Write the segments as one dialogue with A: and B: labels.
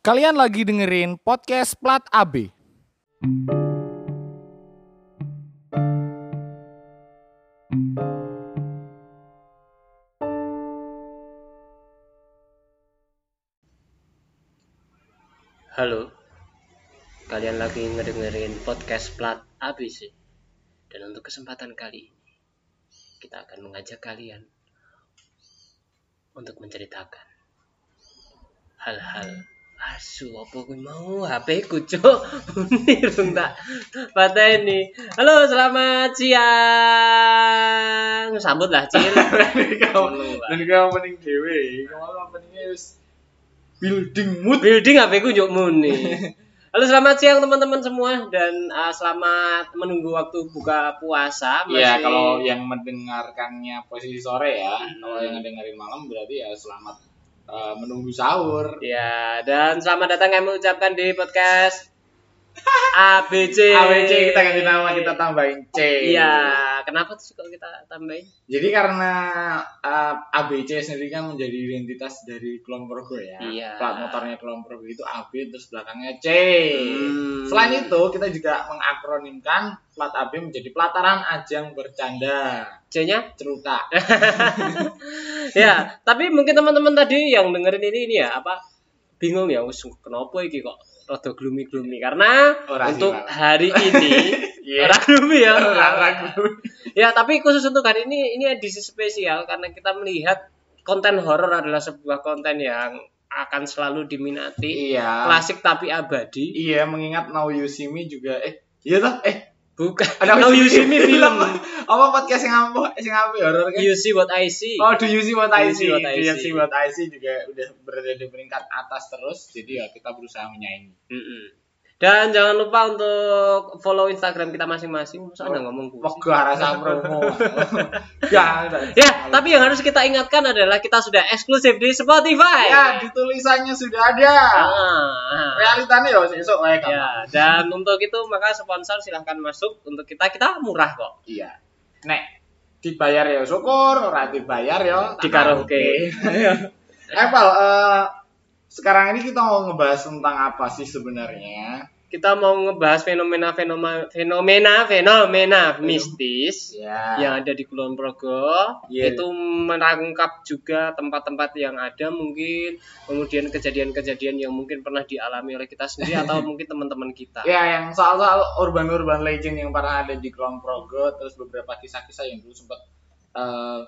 A: Kalian lagi dengerin podcast Plat AB.
B: Halo, kalian lagi ngedengerin podcast Plat ABC. Dan untuk kesempatan kali ini, kita akan mengajak kalian untuk menceritakan hal-hal asu apa gue mau? HP ku cok dong tak patah ini. Halo selamat siang. Sambut lah cil.
A: Dan kau mending dewe, kamu openingnya wis building mood.
B: building HP ku nyuk muni. Halo selamat siang teman-teman semua. Dan uh, selamat menunggu waktu buka puasa.
A: Iya, kalau yang mendengarkannya posisi sore ya, kalau yang dengerin malam berarti ya selamat uh, menunggu sahur.
B: ya dan selamat datang kami ucapkan di podcast ABC.
A: ABC kita ganti nama, kita tambahin C.
B: Iya, kenapa sih kalau kita tambahin?
A: Jadi karena uh, ABC sendiri kan menjadi identitas dari Kulon Progo ya.
B: Iya.
A: Plat motornya Kulon Progo itu AB terus belakangnya C.
B: Hmm.
A: Selain itu kita juga mengakronimkan plat AB menjadi pelataran ajang bercanda.
B: C-nya?
A: Ceruta.
B: ya, tapi mungkin teman-teman tadi yang dengerin ini ini ya apa bingung ya, "Wes, kenapa iki kok rada gloomy-gloomy karena
A: Ora sih,
B: untuk
A: Pak.
B: hari ini
A: Iya.
B: Ora gloomy ya.
A: Ora, ora gloomy.
B: Ya, tapi khusus untuk hari ini ini edisi spesial karena kita melihat konten horor adalah sebuah konten yang akan selalu diminati.
A: Iya.
B: Klasik tapi abadi.
A: Iya, mengingat Now You See Me juga eh iya toh eh
B: Bukan.
A: ada
B: Now You See Me film.
A: apa podcast yang apa sing apa horor kan?
B: You see what I see.
A: Oh, do you see what I see? Do you
B: see?
A: what I see juga udah berada di peringkat atas terus. Jadi ya kita berusaha menyaingi.
B: Mm-mm. Dan jangan lupa untuk follow Instagram kita masing-masing. Masa
A: Oh,
B: Anda ngomong gue?
A: Wegah rasa promo. ya,
B: Ya, tapi yang harus kita ingatkan adalah kita sudah eksklusif di Spotify.
A: ya di tulisannya sudah ada.
B: Ah.
A: Realitanya ya besok wae kan.
B: Ya, dan untuk itu maka sponsor silahkan masuk untuk kita kita murah kok.
A: Iya. Nek dibayar ya syukur, ora dibayar ya
B: Di karaoke.
A: Apple, eh sekarang ini kita mau ngebahas tentang apa sih sebenarnya?
B: Kita mau ngebahas fenomena-fenomena fenomena-fenomena mistis
A: Ya.
B: yang ada di Kulon Progo.
A: Iya.
B: Itu merangkap juga tempat-tempat yang ada mungkin kemudian kejadian-kejadian yang mungkin pernah dialami oleh kita sendiri atau mungkin teman-teman kita.
A: Ya, yang soal-soal urban-urban legend yang pernah ada di Kulon Progo, terus beberapa kisah-kisah yang dulu sempat eh,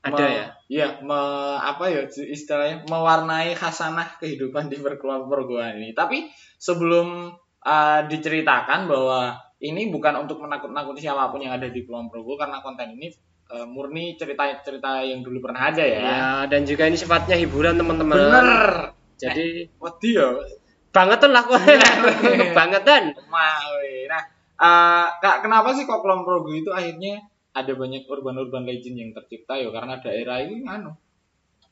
B: Ada
A: me-
B: ya?
A: Iya, me- apa ya istilahnya mewarnai khasanah kehidupan di Kulon Progo ini. Tapi sebelum eh, diceritakan bahwa ini bukan untuk menakut-nakuti siapa pun yang ada di Kulon Progo karena konten ini eh, murni cerita-cerita yang dulu pernah ada ya.
B: Ya, dan juga ini sifatnya hiburan teman-teman.
A: Bener.
B: Jadi
A: Wedi ya.
B: bangetan lah kok. bangetan.
A: Mawe. Nah, eh, Kak, kenapa sih kok Kulon Progo itu akhirnya ada banyak urban-urban legend yang tercipta ya karena daerah ini anu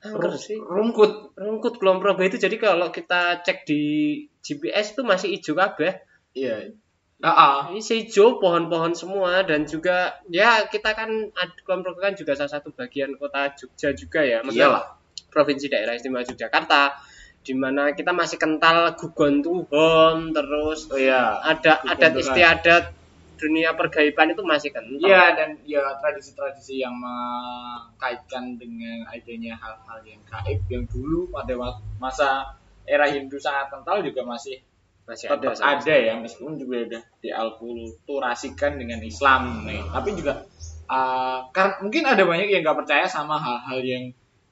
B: Angker sih.
A: rungkut.
B: Rungkut Kulon Progo itu jadi kalau kita cek di GPS itu masih hijau kabeh.
A: Iya. Ah,
B: Ini hijau pohon-pohon semua dan juga ya kita kan Kulon Progo kan juga salah satu bagian kota Jogja juga ya. Maksudnya
A: Iyalah.
B: provinsi daerah istimewa Yogyakarta di mana kita masih kental gugon tuhon terus
A: Oh iya.
B: ada
A: Gugon
B: adat istiadat dunia pergaiban itu masih kental.
A: Iya dan ya tradisi-tradisi yang mengkaitkan dengan adanya hal-hal yang gaib yang dulu pada masa era Hindu sangat kental juga masih
B: masih ada. sama
A: ada ya meskipun juga udah dialkulturasikan dengan Islam nih tapi juga uh, karena mungkin ada banyak yang nggak percaya sama hal-hal yang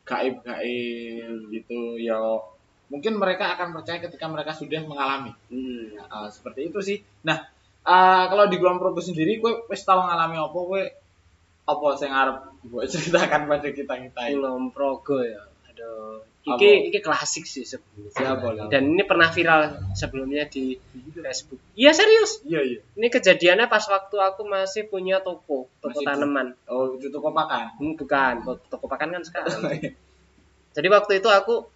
A: gaib-gaib gitu ya mungkin mereka akan percaya ketika mereka sudah mengalami
B: Hmm.
A: Uh, seperti itu sih. Nah, uh, kalau di Kulon Progo sendiri, gue wis tau ngalami apa, gue apa sing arep gue ceritakan pada kita kita ini.
B: Kulon Progo ya. Aduh.
A: Apa?
B: Iki iki klasik sih sebelumnya.
A: Siapa, siapa?
B: Dan ini pernah viral sebelumnya di Facebook. Iya serius.
A: Iya iya.
B: Ini kejadiannya pas waktu aku masih punya toko, toko
A: Masih
B: tanaman.
A: Oh itu toko pakan.
B: Hmm, bukan, toko, pakan kan sekarang. Jadi waktu itu aku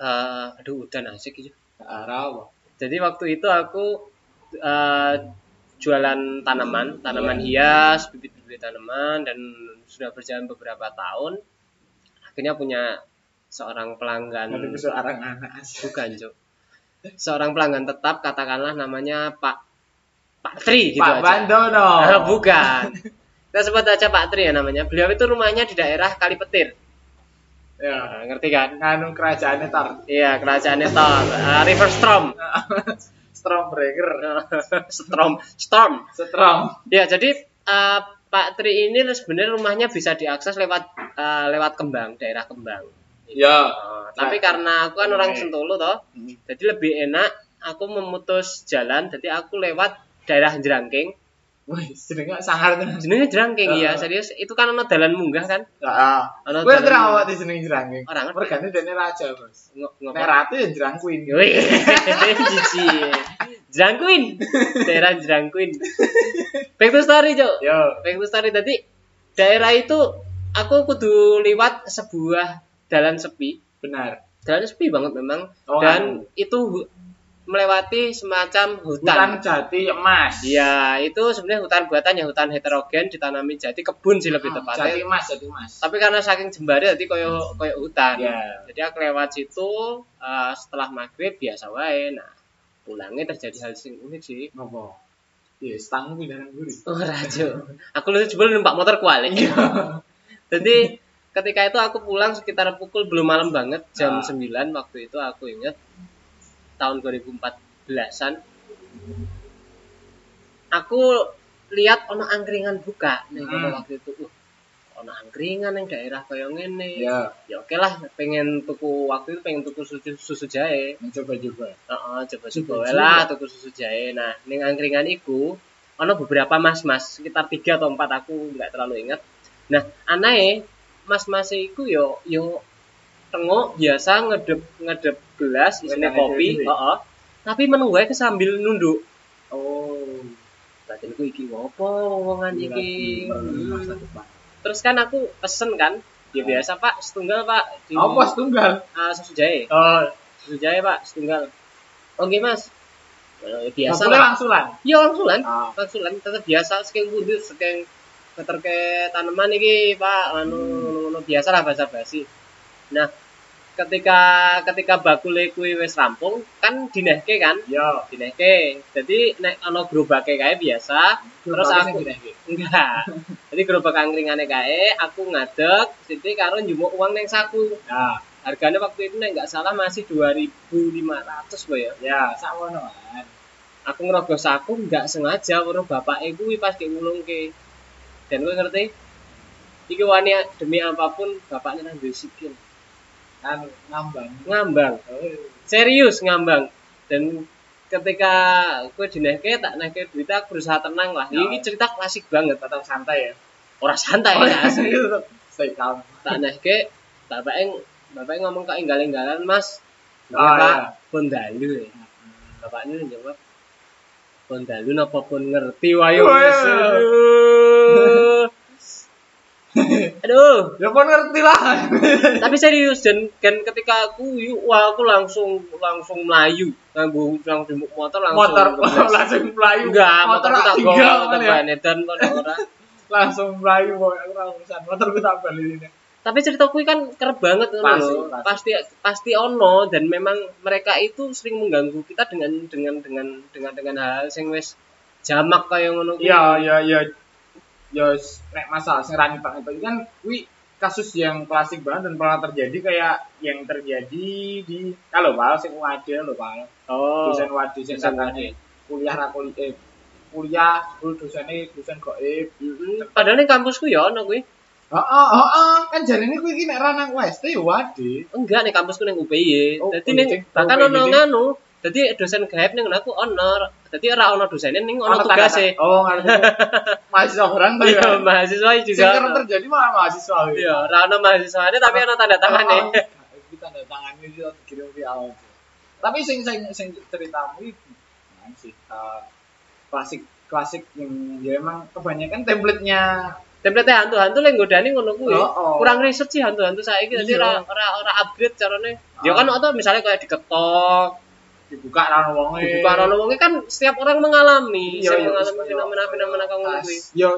B: eh aduh udah asik gitu.
A: Arah apa?
B: Jadi waktu itu aku eh, jualan tanaman, tanaman hias, bibit-bibit tanaman dan sudah berjalan beberapa tahun. Akhirnya punya seorang pelanggan
A: arang anak
B: bukan, Cuk. seorang pelanggan tetap katakanlah namanya Pak Pak Tri gitu
A: Pak
B: aja.
A: Bandono.
B: Ah, Bukan. Kita sebut aja Pak Tri ya namanya. Beliau itu rumahnya di daerah Kalipetir.
A: Ya.
B: Nah, ngerti kan?
A: Nganu kerajaan tar.
B: Iya, kerajaan itu uh, River Storm.
A: Stormbreaker.
B: Storm, Storm.
A: Strom.
B: Ya, jadi uh, Pak Tri ini sebenarnya rumahnya bisa diakses lewat uh, lewat Kembang, daerah Kembang.
A: Ya.
B: Uh, tapi karena aku kan orang
A: Oke.
B: Sentulu toh,
A: Hmm.
B: jadi lebih enak aku memutus jalan, jadi aku lewat daerah Jerangking.
A: Jenenge sangar tenan.
B: Jenenge Jerangking
A: Ah.
B: ya, serius. Itu kan ono dalan munggah kan?
A: Heeh.
B: Ono dalan
A: ora awak di jeneng jerangking.
B: Ora ngerti.
A: Mergane dene raja, Bos.
B: Ngo- ngopo?
A: Nek ratu ya jerang queen.
B: Wih, cici. Jerangkuin. Daerah Jerangkuin. Back to story, Cok.
A: Yo.
B: Back to story tadi daerah itu aku kudu liwat sebuah jalan sepi.
A: Benar.
B: Jalan sepi banget memang
A: Oh,
B: dan itu hu- melewati semacam
A: Hutan
B: hutan.
A: jati emas.
B: Iya, itu sebenarnya hutan buatan ya hutan heterogen ditanami jati kebun sih lebih
A: Hmm,
B: tepatnya.
A: Jati emas, jati emas.
B: Tapi karena saking jembare jadi koyo koyo hutan.
A: Ya.
B: Jadi aku lewat situ eh, setelah maghrib biasa wae. Nah, pulangnya terjadi hal sing unik sih.
A: Ngopo? Iya, stang pindahan guri.
B: Oh, rajo. Aku lu sebelum numpak motor kualik. Jadi ketika itu aku pulang sekitar pukul belum malam banget jam 9 waktu itu aku ingat tahun 2014-an. Aku lihat ono angkringan buka nih
A: Hmm.
B: waktu itu. Uh, ono angkringan yang daerah kaya ngene.
A: Ya,
B: Ya oke lah, pengen tuku waktu itu pengen tuku susu, susu jahe.
A: mencoba-coba.
B: Heeh, coba-coba
A: Coba
B: wae
A: juga.
B: lah tuku susu jahe. Nah, ning angkringan iku ono beberapa mas-mas, sekitar tiga atau empat aku nggak terlalu ingat. Nah, aneh mas-mas iku yo yo tengok biasa ngedep ngedep gelas isinya kopi,
A: itu ya?
B: heeh. Tapi meneng wae sambil nunduk.
A: Oh.
B: Batinku iki ngopo wongan iki.
A: Iya, Masa
B: Hmm. Terus kan aku pesen kan, ya biasa Pak, setunggal Pak. Di,
A: Apa setunggal?
B: ah, susu jahe.
A: Oh,
B: Susu jahe Pak, setunggal. Oke Mas. Eh, biasa lah.
A: langsulan.
B: Iya langsulan,
A: Ah.
B: langsulan tetap biasa saking bundut saking keterke tanaman iki Pak anu ngono biasa lah basa basi. Nah, ketika ketika bakule kuwi wis rampung kan dinehke kan,
A: Yo.
B: dinehke. Jadi nek ana gerobake kae biasa, terus aku enggak. Jadi gerobak angkringane kae aku ngadeg sithik karo njumuk uang ning saku.
A: Ya,
B: Harganya waktu itu nek enggak salah masih 2500 boy ya.
A: ya, kan.
B: aku ngerogos saku nggak sengaja weruh bapak ibu pas ngulungke dan gue ngerti iki wani demi apa pun bapaknya nang sikil
A: Kan ngambang.
B: ngambang
A: Oh,
B: serius ngambang dan ketika gue dinehke tak nehke duit aku berusaha tenang lah
A: Ya.
B: ini cerita klasik banget
A: tetap santai ya.
B: orang santai
A: Oh,
B: ya asli
A: stay calm.
B: tak nehke bapaknya bapaknya ngomong ke inggal-inggalan mas
A: Oh,
B: Iya, Pak,
A: iya.
B: pun dalu ya. Bapaknya jawab, pun dalu napa pun ngerti wayo. Aduh.
A: Ya pun ngerti lah.
B: tapi serius dan kan ketika aku yuk, wah aku langsung langsung melayu nganggo langsung motor langsung
A: motor langsung melayu.
B: enggak motor
A: tak
B: tak gol
A: kan
B: tak
A: ya.
B: banedan kok ora
A: Langsung melayu boy. Aku ora urusan. Motorku tak balik ini.
B: tapi cerita kuwi kan kerep banget
A: Pasti,
B: lho.
A: pasti.
B: pasti ono dan memang mereka itu sering mengganggu kita dengan dengan dengan dengan dengan hal sing wis jamak kaya ngono.
A: Iya, iya, iya. Ya nek masalah sing rani banget itu kan kuwi kasus yang klasik banget dan pernah terjadi kayak yang terjadi di kalau Pak sing UAD lho Pak.
B: oh
A: Dosen UAD sing katanya kuliah ra kuliah eh, kuliah dulu dosennya dosen goib.
B: Mm-mm. padahal ning kampusku ya ono kuwi
A: Heeh, heeh, kan jarine kuwi iki nek ra nang UST ya UAD.
B: enggak ning kampusku ning UPY
A: Oh,
B: dadi
A: oh,
B: ning bahkan
A: Oh,
B: ono nganu dadi dosen gaib ning aku ono dadi ora ono dosene ning ono tugase
A: Oh, ngerti. Mahasiswa orang tuh
B: iya
A: ya.
B: mahasiswa
A: Sing
B: juga
A: kerep terjadi malah mahasiswa.
B: iya ora ono mahasiswane tapi ono tanda tangannya
A: Oh, oh. Iki tanda tangan iki yo dikirim via awal. Tapi sing sing sing ceritamu iki gimana sih? Klasik klasik yang ya emang kebanyakan template-nya
B: template hantu-hantu lek nggodani ngono kuwi.
A: Oh, oh.
B: Kurang riset sih hantu-hantu saiki dadi
A: Iya.
B: ora ora ora upgrade carane. Ya
A: Ah.
B: kan atau misalnya kayak diketok,
A: dibuka ra wonge.
B: dibuka ono wonge kan setiap orang mengalami,
A: Iya, iya,
B: mengalami fenomena-fenomena kayak
A: khas.
B: kuwi.
A: Yo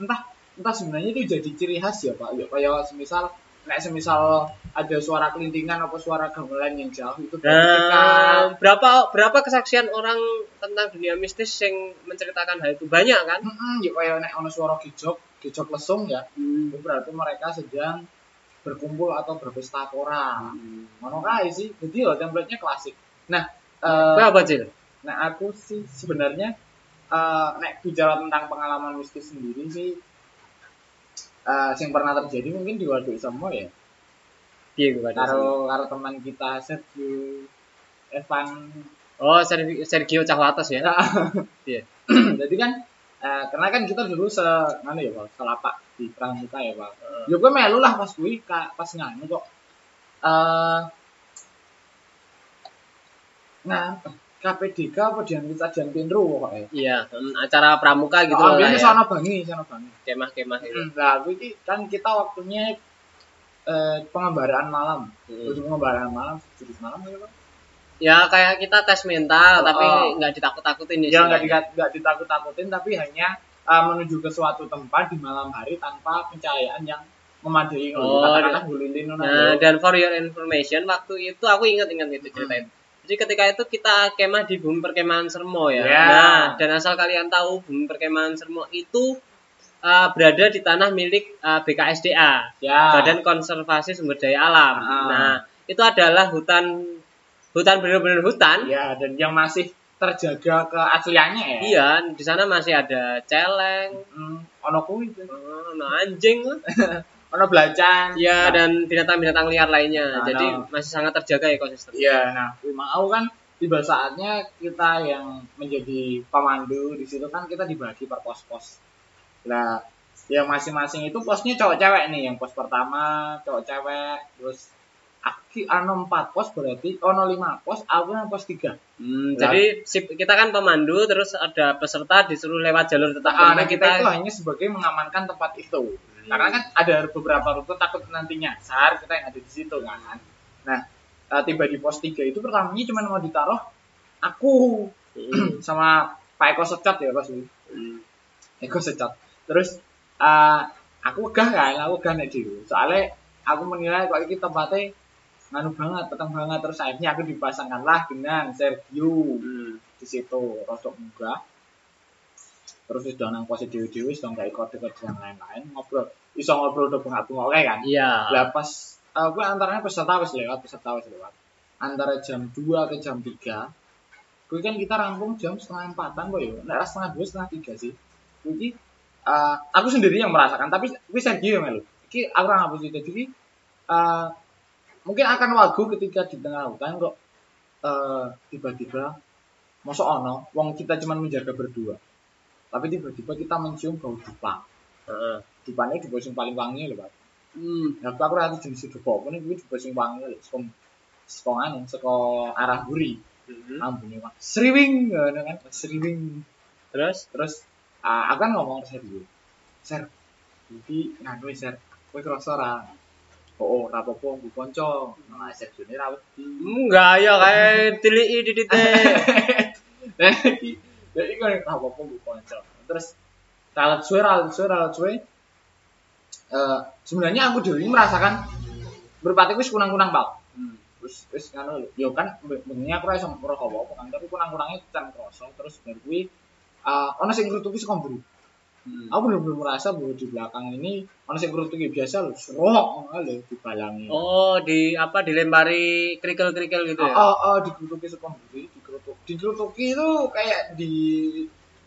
A: entah entah sebenarnya itu jadi ciri khas ya Pak. Ya kayak semisal nek semisal ada suara kelintingan atau suara gamelan yang jauh itu
B: Nah, berapa berapa kesaksian orang tentang dunia mistis yang menceritakan hal itu banyak kan?
A: Mm-mm, ya kayak nek ono suara gejok, gejok lesung ya, itu berarti mereka sedang berkumpul atau berpesta pora. Ngono kae sih. Jadi loh template-nya klasik. Nah, eh,
B: Apa Cil?
A: nah aku sih sebenarnya eh nek bicara tentang pengalaman mistis sendiri sih eh yang pernah terjadi mungkin di Waduk semua ya.
B: Piye gue
A: Karo karo teman kita Sergio Evan
B: Oh, Sergio, Sergio Cahwatas ya. Iya.
A: jadi kan eh, karena kan kita dulu se mana ya Pak, selapak di pramuka ya Pak.
B: Heeh.
A: Ya gue melu lah pas gue pas nganu kok. Eh nah KPDK apa Dian Kita Dian Pinru pokoknya.
B: Iya, hmm, acara pramuka gitu
A: oh,
B: lah
A: ini
B: ya.
A: sono bangi, sono bangi.
B: Kemah-kemah itu.
A: Hmm, Nah, ki- kan kita waktunya eh, pengembaraan malam.
B: Hmm.
A: Untuk pengembaraan malam, jurus malam ya Pak.
B: Ya kayak kita tes mental
A: Oh.
B: tapi nggak ditakut-takutin
A: Ya nggak ditakut-takutin tapi hanya eh, menuju ke suatu tempat di malam hari tanpa pencahayaan yang memadai
B: Oh,
A: katakanlah ngono
B: Nah, dan for your information, waktu itu aku ingat-ingat itu cerita itu. Jadi ketika itu kita kemah di bumi perkemahan Sermo ya.
A: Ya.
B: Nah, dan asal kalian tahu bumi perkemahan Sermo itu uh, berada di tanah milik uh, BKSDA,
A: ya.
B: Badan Konservasi Sumber Daya Alam.
A: Ah.
B: Nah, itu adalah hutan hutan benar-benar hutan.
A: Ya, dan yang masih terjaga keasliannya ya.
B: Iya, di sana masih ada celeng,
A: Hmm, ono kuwi.
B: oh, anjing,
A: Ono belacan.
B: ya dan binatang-binatang liar lainnya.
A: Nah,
B: Jadi
A: no.
B: masih sangat terjaga ekosistem.
A: Iya, nah, mau kan tiba saatnya kita yang menjadi pemandu di situ kan kita dibagi per pos-pos. Nah, yang masing-masing itu posnya cowok cewek nih, yang pos pertama cowok cewek, terus aki ano empat pos berarti ono lima pos, aku yang pos tiga.
B: Hmm, jadi si- kita kan pemandu terus ada peserta disuruh lewat jalur tetap
A: Nah,
B: Karena
A: kita, itu hanya sebagai mengamankan tempat itu. Karena kan ada beberapa rute takut nantinya sehar kita yang ada di situ kan. Nah, eh, tiba di pos 3 itu pertamanya cuma mau ditaruh aku
B: Hmm,
A: sama Pak Eko Secot ya Pak Sui.
B: hmm.
A: Eko Secot. Terus eh, aku wegah kan, aku wegah nek dhewe. Soalnya aku menilai kok iki tempatnya nganu banget, peteng banget terus akhirnya aku dipasangkanlah dengan Sergio
B: Hmm.
A: di situ rodok munggah terus sudah nang posisi dewi dewi sudah nggak ikut ikut dan lain-lain ngobrol. Iso ngobrol udah bengak bengok kayak kan?
B: Iya.
A: lah pas aku antaranya peserta wis lewat peserta wis lewat. Antara jam 2 ke jam 3 Kuwi kan kita rampung jam setengah empatan kok ya. Nek setengah dua setengah tiga sih. Kuwi eh, aku sendiri yang merasakan tapi kuwi Sergio yang melu iki aku ora ngapus itu. Jadi eh, mungkin akan wagu ketika di tengah hutan kok eh, tiba-tiba masuk ono wong kita cuma menjaga berdua tapi tiba-tiba kita mencium bau dupa
B: Heeh.
A: dupanya dupa sing paling wangi lho Pak.
B: Hmm.
A: nah aku ngerti jenis dupa nih kuwi dupa sing wangi lho saka saka anu saka arah buri
B: Hmm.
A: ambune Pak. Sriwing ngono kan sriwing.
B: Terus?
A: Terus ah, aku kan ngomong ke dulu ser iki nganu ser kowe krasa ra? Oh ora apa-apa nggo kanca nah ser jane ra wedi
B: enggak ya kayak tilii di titik.
A: Ya iku nek apa apa nggo kanca terus ralat suwe ralat suwe ralat suwe eh sebenarnya aku dulu merasakan berpati wis kunang-kunang Pak
B: Hmm.
A: terus wis ngono lho yo kan bengi aku ora iso ngerok apa kan tapi kunang-kunangnya can kroso terus bar kuwi eh ana sing ngrutuki saka mburi
B: Hmm.
A: aku bener-bener merasa bahwa di belakang ini ana sing ngrutuki biasa lho serok lho dibalangi
B: Oh, di apa dilempari kerikil-kerikil gitu ya?
A: oh, oh, dikerutuki saka mburi dikerutuk dikerutuki itu kayak di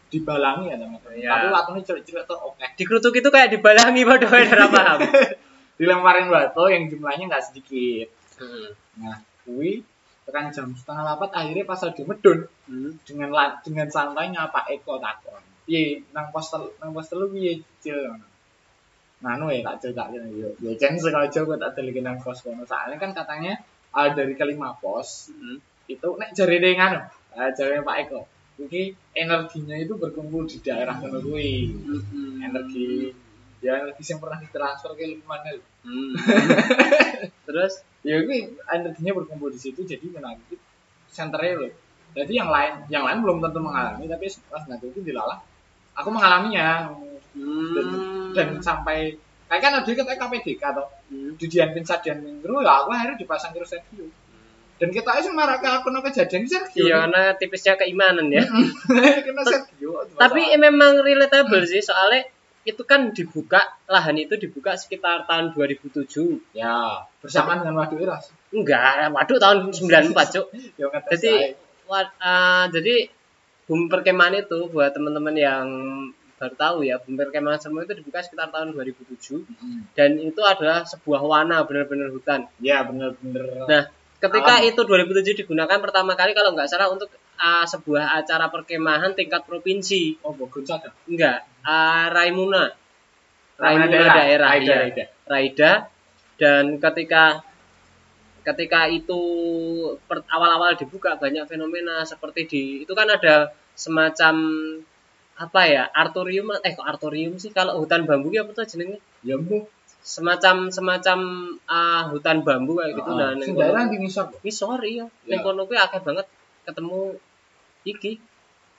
A: dibalangi ya teman-teman
B: Iya.
A: tapi waktunya cilik-cilik tuh oke
B: Dikerutuk itu kayak dibalangi padha ora paham.
A: dilemparin batu yang jumlahnya nggak sedikit
B: Hmm.
A: nah kuwi tekan jam setengah lapat akhirnya pas lagi medun
B: Hmm.
A: dengan dengan santainya Pak Eko takon piye nang pos tel, nang pos telu piye cil nganu ya tak cil tak cil yo yo jen sengaja gue tak deliki nang pos kono soalnya kan katanya ah, dari kelima pos
B: Hmm.
A: itu nek jari dia nganu uh, jari Pak Eko iki energinya itu berkumpul di daerah kono kuwi
B: Hmm.
A: energi ya energi yang pernah ditransfer ke mana
B: Hmm. Terus
A: ya kuwi energinya berkumpul di situ jadi menarik senternya loh jadi yang lain yang lain belum tentu mengalami tapi pas nanti itu dilalah aku mengalaminya
B: hmm.
A: dan sampai Kayak kan ada kita KPDK atau
B: Hmm.
A: Didian Pin Sadian Minggu ya aku akhirnya dipasang terus Sergio. Dan kita itu marah ke akun kejadian Sergio.
B: Iya, karena tipisnya keimanan ya.
A: Kena Sergio.
B: Tapi eh, memang relatable sih soalnya itu kan dibuka lahan itu dibuka sekitar tahun 2007.
A: ya bersamaan dengan Waduh Iras.
B: Enggak, waduh tahun 94, Cuk.
A: Ya
B: Jadi
A: aja.
B: wa- eh, jadi bumi perkemahan itu buat teman-teman yang baru tahu ya, bumi perkemahan semua itu dibuka sekitar tahun 2007
A: Mm.
B: dan itu adalah sebuah wana benar-benar hutan.
A: Ya bener-bener.
B: Nah, ketika
A: Alam.
B: itu 2007 digunakan pertama kali kalau nggak salah untuk uh, sebuah acara perkemahan tingkat provinsi.
A: Oh Bogor.
B: Enggak, uh, Raimuna.
A: Raimuna
B: Raimuna
A: daerah.
B: daerah,
A: Raida,
B: iya.
A: Raida.
B: Raida dan ketika ketika itu awal-awal dibuka banyak fenomena seperti di itu kan ada semacam apa ya artorium eh kok artorium sih kalau hutan bambu ya apa tuh jenengnya
A: Ya bu.
B: Semacam semacam ah, hutan bambu kayak gitu dan
A: Sing daerah di ngisor. Bu.
B: ngisor iya
A: Ya.
B: ning kono kuwi akeh banget ketemu iki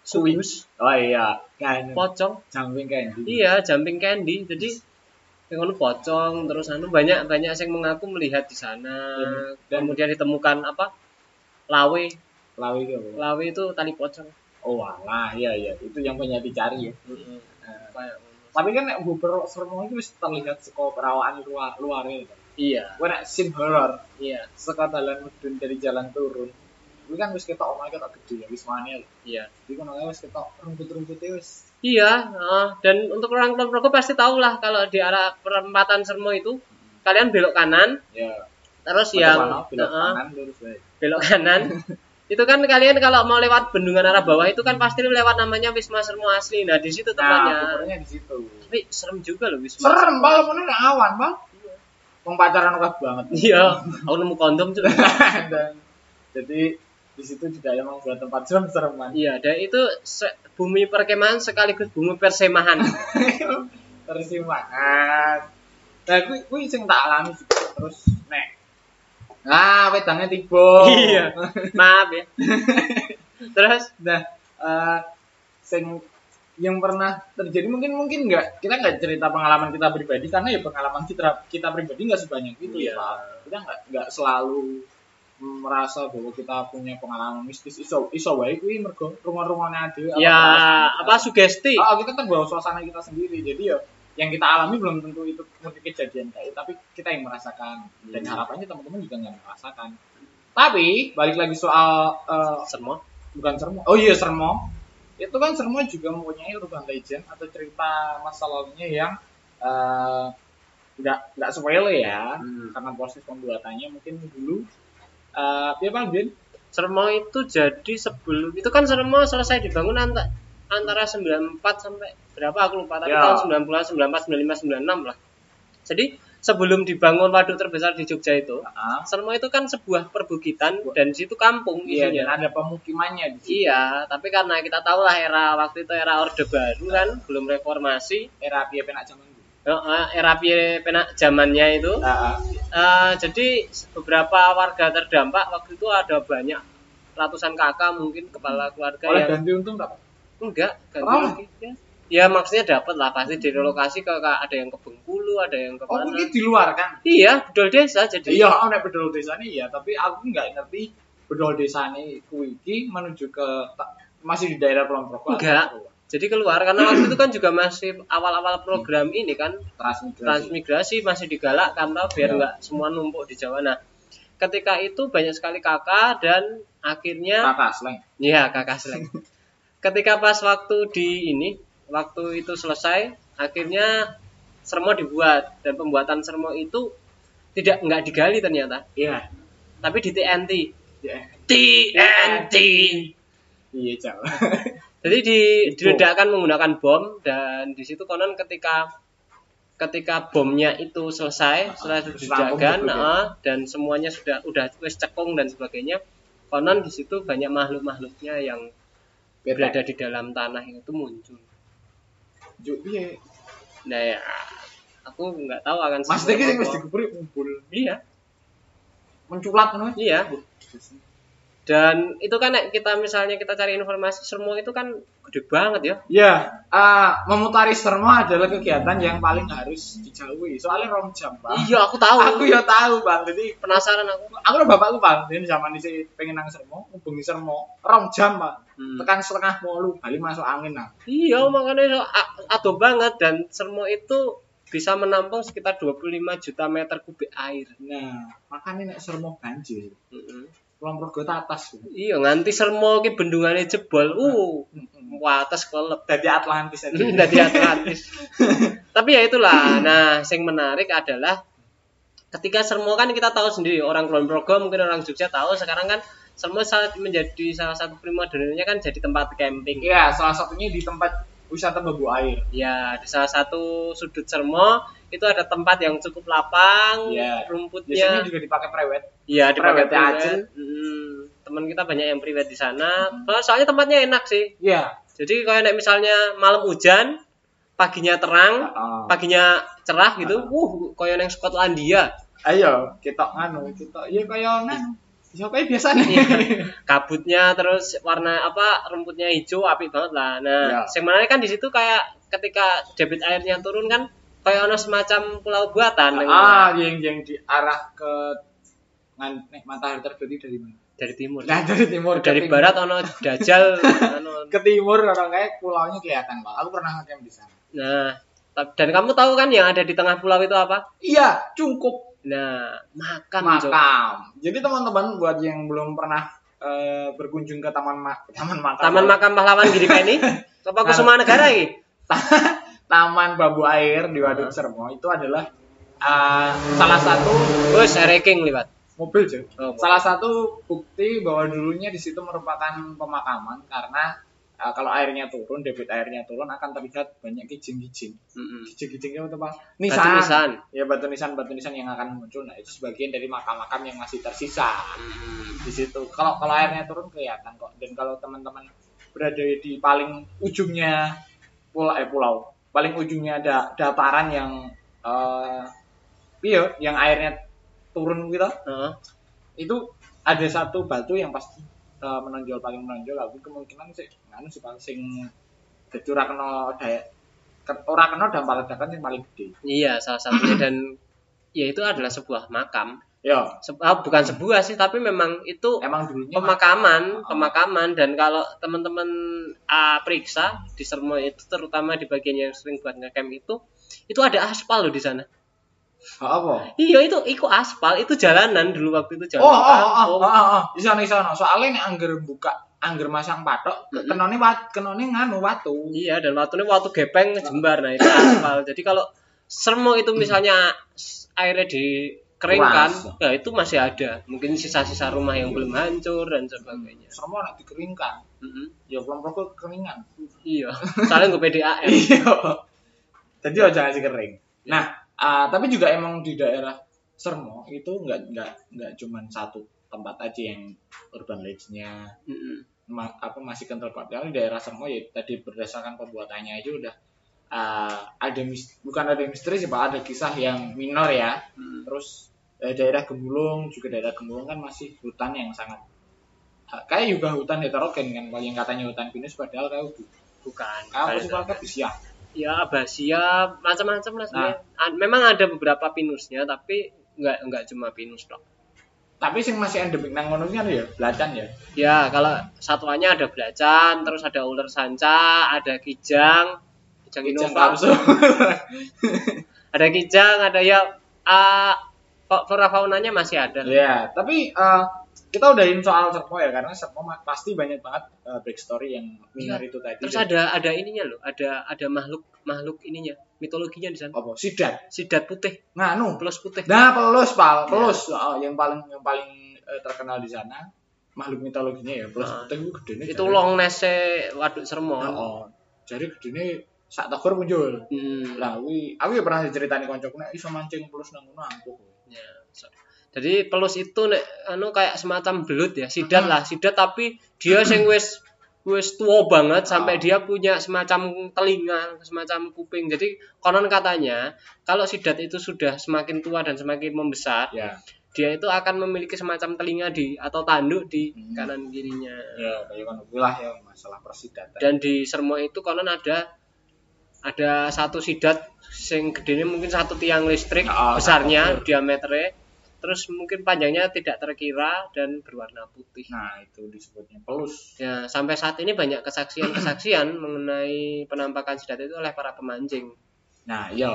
A: Kuwi.
B: subus
A: Oh iya. Kan.
B: pocong
A: Jumping candy.
B: iya jumping candy jadi yang kono pocong terus anu banyak banyak yang mengaku melihat di sana
A: Dan- dan-
B: kemudian ditemukan apa lawe
A: Lawi itu apa?
B: lawe itu tali pocong
A: Oh alah, iya iya. Itu yang banyak dicari ya.
B: Heeh.
A: Nah,
B: Kayak-
A: tapi kan nek Bogor Sermo itu wis terlihat saka perawaan luar luarnya.
B: iya
A: Gue nek scene horror
B: iya
A: saka dalan mudun dari jalan turun. Kuwi kan wis ketok omah ketok gede ya wis mana lho.
B: iya
A: Jadi kan wis ketok rumput-rumputnya wis.
B: Iya, heeh. dan untuk orang Kulon Progo pasti tahu lah kalau di arah perempatan Sermo itu kalian belok kanan,
A: Ya.
B: terus
A: Yang
B: yang
A: belok
B: heeh,
A: kanan
B: belok kanan. itu kan kalian kalau mau lewat bendungan arah bawah itu kan pasti lewat namanya Wisma Sermo asli. Nah, di situ
A: Nah,
B: tempatnya.
A: Bogornya di situ.
B: Tapi serem juga loh Wisma.
A: Serem bal mana awan, Bang. Wong pacaran banget.
B: Iya, aku nemu kondom juga.
A: Dan jadi di situ juga emang buat tempat serem-sereman.
B: iya, dan itu se- bumi perkemahan sekaligus bumi persemahan.
A: Persimpangan. Nah, kuwi kuwi sing tak alami juga. Terus nek Ah, wedangnya tiba.
B: Iya. Maaf ya. Terus
A: Nah, eh sing yang pernah terjadi mungkin mungkin nggak kita nggak cerita pengalaman kita pribadi karena ya pengalaman kita kita pribadi nggak sebanyak itu
B: Iya.
A: ya Pak. kita nggak nggak selalu merasa bahwa kita punya pengalaman mistis iso iso wae kuwi mergo rumah-rumahnya ada
B: ya apa sugesti?
A: oh, kita terbawa suasana kita sendiri jadi ya yang kita alami belum tentu itu kejadian kayak tapi kita yang merasakan. Dan
B: Hmm.
A: harapannya teman-teman juga nggak merasakan. Tapi balik lagi soal eh,
B: Sermo.
A: bukan sermo. Oh iya sermo. Itu kan sermo juga mempunyai urban legend atau cerita masa lalunya yang eh, nggak nggak sepele ya.
B: Hmm.
A: karena proses pembuatannya mungkin dulu. Eh ya Pak Bin?
B: Sermo itu jadi sebelum itu kan Sermo selesai dibangun anta- antara 94 sampai berapa aku lupa tapi
A: Ya.
B: tahun 90 94 95 96 lah. Jadi sebelum dibangun waduk terbesar di Jogja itu,
A: Ah,
B: Sermo itu kan sebuah perbukitan dan di situ kampung
A: iya dan
B: isinya.
A: ada pemukimannya di situ
B: Iya, tapi karena kita tahu lah era waktu itu era Orde Baru kan, belum reformasi,
A: era piye penak zaman
B: Eh, era piye penak zamannya itu.
A: Ah, ah.
B: Eh, jadi beberapa warga terdampak waktu itu ada banyak ratusan kakak mungkin kepala keluarga
A: oleh
B: yang
A: ganti untung?
B: Enggak ganti
A: Oh.
B: lagi ya. ya maksudnya dapat lah pasti direlokasi ke ada yang ke Bengkulu ada yang ke
A: oh
B: mana
A: mungkin di luar kan
B: iya bedol desa jadi
A: iya oh nek bedol desa nih ya tapi aku nggak ngerti bedol desa nih kuwi iki menuju ke masih di daerah Pelomprok
B: Enggak. jadi keluar karena waktu itu kan juga masih awal-awal program ini kan
A: transmigrasi
B: transmigrasi masih digalakkan tau biar
A: Iya.
B: nggak semua numpuk di Jawa nah ketika itu banyak sekali kakak dan akhirnya
A: kakak slang
B: Iya, kakak seleng. Ketika pas waktu di ini, waktu itu selesai, akhirnya sermo dibuat dan pembuatan sermo itu tidak nggak digali ternyata,
A: iya
B: tapi di TNT.
A: iya
B: TNT.
A: iya jauh
B: Jadi di, diledakkan menggunakan bom dan di situ konon ketika ketika bomnya itu selesai, setelah diledakan,
A: gitu ya?
B: ah, dan semuanya sudah udah wis cekung dan sebagainya, konon di situ banyak makhluk-makhluknya yang berada di dalam tanah itu muncul.
A: Juk piye?
B: Nah ya, aku nggak tahu akan
A: Mas
B: apa.
A: wis diguburi kumpul
B: Iya,
A: menculat ngono.
B: iya. Dan itu kan kita misalnya kita cari informasi sermo itu kan gede banget ya.
A: Ya, eh, memutari sermo adalah kegiatan yang paling harus dijauhi. Soalnya rom jam, Bang.
B: Iya, aku tahu.
A: Aku ya tahu, Bang. Jadi
B: penasaran aku.
A: aku udah bapakku, Bang. Ini zaman ini pengen nang sermo, hubungi sermo. Rom jam, Pak.
B: Hmm.
A: Tekan setengah mulu, balik masuk angin, nah.
B: Iya, makanya so, a- adoh banget dan sermo itu bisa menampung sekitar 25 juta meter kubik air.
A: Nah, makanya nek sermo banjir.
B: Mm-mm.
A: Kulon Progo atas.
B: Iya, nganti sermo ki bendungannya jebol. Uh,
A: Mm-mm.
B: wates kelep.
A: Dari Atlantis aja.
B: dari Atlantis. Tapi ya itulah. Nah, yang menarik adalah ketika Sermo kan kita tahu sendiri orang Kulon Progo mungkin orang Jogja tahu sekarang kan Sermo saat menjadi salah satu prima donanya kan jadi tempat camping.
A: Iya, salah satunya di tempat wisata Babu Air.
B: Ya, di salah satu sudut Sermo itu ada tempat yang cukup lapang,
A: Iya.
B: rumputnya
A: Biasanya juga dipakai prewed.
B: Iya, dipakai
A: Private
B: private. Hmm, teman kita banyak yang private di sana. So- Soalnya tempatnya enak sih.
A: Iya.
B: Jadi nek misalnya malam hujan, paginya terang,
A: Heeh.
B: paginya cerah gitu. Uh, kayak neng Skotlandia.
A: Ayo, kita nganu, kita ya kaya nganu. Ya kayak biasa nih.
B: Kabutnya terus warna apa rumputnya hijau apik banget lah. Nah,
A: Ya.
B: yang menarik kan di situ kayak ketika debit airnya turun kan kayak ono semacam pulau buatan
A: ah, yang yang diarah ke nek matahari terbit dari mana?
B: dari timur.
A: Nah, dari timur
B: dari
A: timur.
B: barat ono dajal ono
A: ke timur orang kayak pulaunya kelihatan, Bang. Aku pernah ngecamp di sana.
B: Nah, dan kamu tahu kan yang ada di tengah pulau itu apa?
A: Iya, cukup
B: Nah, makam, Cok.
A: makam. Jadi teman-teman buat yang belum pernah eh, berkunjung ke taman ma taman makam.
B: Taman Makam Pahlawan Giri ini. Apa
A: Nah.
B: Kusuma Negara ini?
A: Taman Babu Air di Waduk Sermo itu adalah eh, salah satu
B: Wes ranking liwat.
A: mobil cuy.
B: Oh,
A: Salah satu bukti bahwa dulunya di situ merupakan pemakaman karena eh, kalau airnya turun, debit airnya turun akan terlihat banyak kijing-kijing.
B: Mm-mm.
A: Kijing-kijingnya itu apa?
B: Batu
A: Nisan.
B: nisan.
A: Ya batu nisan batu nisan yang akan muncul. Nah itu sebagian dari makam-makam yang masih tersisa
B: Mm-mm.
A: di situ. Kalau kalau airnya turun kelihatan kok. Dan kalau teman-teman berada di paling ujungnya pulau eh pulau, paling ujungnya ada dataran yang eh iya, yang airnya turun gitu
B: Heeh.
A: itu ada satu batu yang pasti uh, menonjol paling menonjol tapi kemungkinan sih nganu sih paling sing ora kena daya ora kena dampak ledakan yang paling gede
B: Iya, salah satunya dan ya itu adalah sebuah makam.
A: ya
B: Se- ah, bukan sebuah sih, tapi memang itu
A: emang dulunya
B: pemakaman,
A: Oh.
B: pemakaman dan kalau teman-teman ah, periksa di Sermo itu terutama di bagian yang sering buat ngecamp itu itu ada aspal loh di sana.
A: Ah, apa
B: Iya itu ikut aspal itu jalanan dulu waktu itu
A: oh
B: jalan.
A: oh oh oh oh, oh. di sana di sana soalnya nih angger buka angger masang patok
B: Mm-mm.
A: kenone wat kenone nganu watu
B: Iya dan waktunya waktu gepeng jembar nah itu aspal. Jadi kalau sermo itu misalnya airnya dikeringkan, ya itu masih ada. Mungkin sisa-sisa rumah yang belum hancur dan sebagainya.
A: semua nak dikeringkan
B: Mm-mm.
A: ya kelompok kekeringan
B: Iya. Soalnya gue PDAM.
A: Iya. Jadi oh jangan kering. Nah, ah, tapi juga emang di daerah Sermo itu nggak nggak nggak cuman satu tempat aja yang urban legend-nya
B: Mm-mm.
A: ma- apa masih kental banget. Yang di daerah Sermo ya tadi berdasarkan pembuatannya aja udah ah, ada mis- bukan ada misteri sih pak, ada kisah yang minor ya.
B: Mm.
A: Terus eh, daerah Gemulung juga daerah Gemulung kan masih hutan yang sangat ah, kayak juga hutan heterogen kan kalau yang katanya hutan pinus padahal kayak
B: Bukan. bukan.
A: apa sih ya
B: abasia macam-macam lah sebenarnya. A- Memang ada beberapa pinusnya tapi nggak nggak cuma pinus dok.
A: Tapi sing masih endemik nang ngono ki anu ya, belacan ya.
B: Ya kalau satuannya ada belacan, terus ada ular sanca, ada kijang, kijang
A: Kijang
B: innova, ada kijang, ada ya kok flora faunanya masih ada.
A: Iya, tapi eh, kita udahin soal Serpo ya karena Serpo pasti banyak banget eh, backstory yang minor itu tadi.
B: Terus ada ada ininya loh, ada ada makhluk makhluk ininya, mitologinya di sana.
A: apa? Sidat.
B: Sidat putih,
A: Nganu.
B: plus putih.
A: Nah, pelus, Pal. Pelus. Oh, yang paling yang paling eh, terkenal di sana makhluk mitologinya ya. Pelus
B: Nah,
A: putih itu gedene.
B: Itu long nese waduk Sermon.
A: Oh, jadi gedene sak togor muncul.
B: Hmm.
A: Lah, wi, aku ya pernah diceritani koncoku nek iso mancing pelus nang ngono ampuh.
B: Ya, Jadi pelus itu nek anu kayak semacam belut ya, sidat lah, sidat tapi dia sing wis wis tua banget sampai
A: Oh.
B: dia punya semacam telinga, semacam kuping. Jadi konon katanya kalau sidat itu sudah semakin tua dan semakin membesar,
A: Ya.
B: dia itu akan memiliki semacam telinga di atau tanduk di
A: Hmm.
B: kanan kirinya.
A: Ya, kayak ya masalah persidatan.
B: Dan di sermo itu konon ada ada satu sidat sing gedenya mungkin satu tiang listrik
A: Ah,
B: besarnya diameternya terus mungkin panjangnya tidak terkira dan berwarna putih.
A: Nah, itu disebutnya pelus.
B: Ya, sampai saat ini banyak kesaksian-kesaksian mengenai penampakan sidat itu oleh para pemancing.
A: Nah, iya.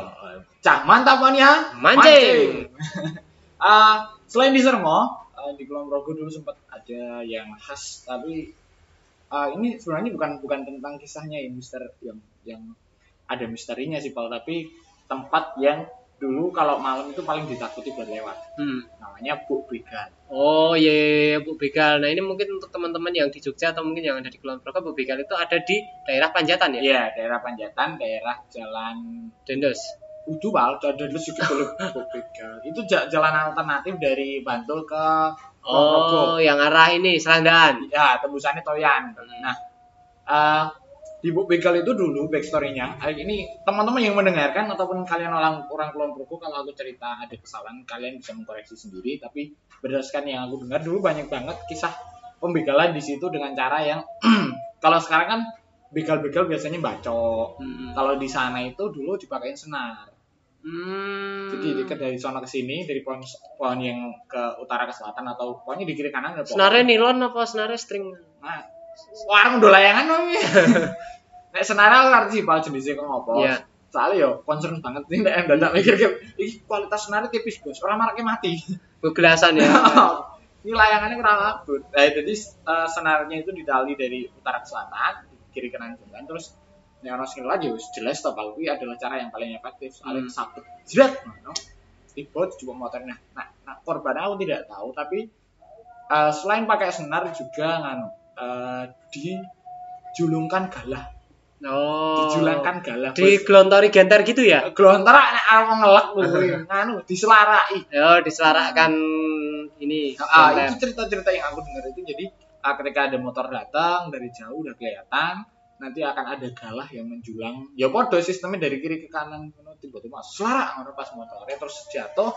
A: Cak, mantap kan ya?
B: Mancing.
A: Ah, selain di Sermo, ah, di Kulon Progo dulu sempat ada yang khas, tapi ah, ini sebenarnya bukan bukan tentang kisahnya yang mister yang yang ada misterinya sih, Paul, tapi tempat yang dulu kalau malam itu paling ditakuti buat lewat.
B: Hmm.
A: Namanya Buk Begal.
B: Oh iya, iya, iya, Bu Begal. Nah ini mungkin untuk teman-teman yang di Jogja atau mungkin yang ada di Kulon Progo, Bu Begal itu ada di daerah Panjatan ya,
A: Iya, daerah Panjatan, daerah Jalan
B: Dendos.
A: Udu Pal, ada dulu juga Buk Begal. Itu ja- jalan alternatif dari Bantul ke Kulon Progo.
B: Oh, yang arah ini Serandaan.
A: ya tembusannya Toyan. Nah, eh, di Buk Begal itu dulu backstory-nya. eh, Ini teman-teman yang mendengarkan ataupun kalian orang orang Progo kalau aku cerita ada kesalahan kalian bisa mengkoreksi sendiri. Tapi berdasarkan yang aku dengar dulu banyak banget kisah pembegalan di situ dengan cara yang kalau sekarang kan begal-begal biasanya bacok.
B: Hmm.
A: Kalau di sana itu dulu dipakein senar.
B: Hmm.
A: Jadi dekat dari sana ke sini dari pohon pohon yang ke utara ke selatan atau pokoknya di kiri kanan ada pohon.
B: Senarnya nilon apa senarnya string?
A: Nah, warung udah layangan ya. Nek senara aku sih pal jenisnya kok ngopo.
B: Iya.
A: Soalnya yo concern banget nih nek dadak mikir iki kualitas senara tipis bos, orang maraknya mati.
B: Bebelasan ya.
A: Ini layangannya kurang abut. Nah, jadi eh, senarnya itu didali dari utara ke selatan, kiri kanan jalan terus nek ono sing lagi wis jelas to pal kuwi adalah cara yang paling efektif. Soalnya
B: Hmm.
A: kesabut jerat ngono. Tiba coba motornya. Nah, nah, korban aku tidak tahu tapi eh, selain pakai senar juga nganu eh, dijulungkan galah,
B: Oh.
A: dijulangkan galah.
B: Digelontori genter gitu ya?
A: Glontar nek aku ngelak kuwi, nganu diselarai.
B: Ya, diselarakkan ini.
A: Ah,
B: genter.
A: itu cerita-cerita yang aku dengar itu jadi ah, ketika ada motor datang dari jauh udah kelihatan nanti akan ada galah yang menjulang ya podo sistemnya dari kiri ke kanan ngono tiba-tiba selarak ngono pas motornya terus jatuh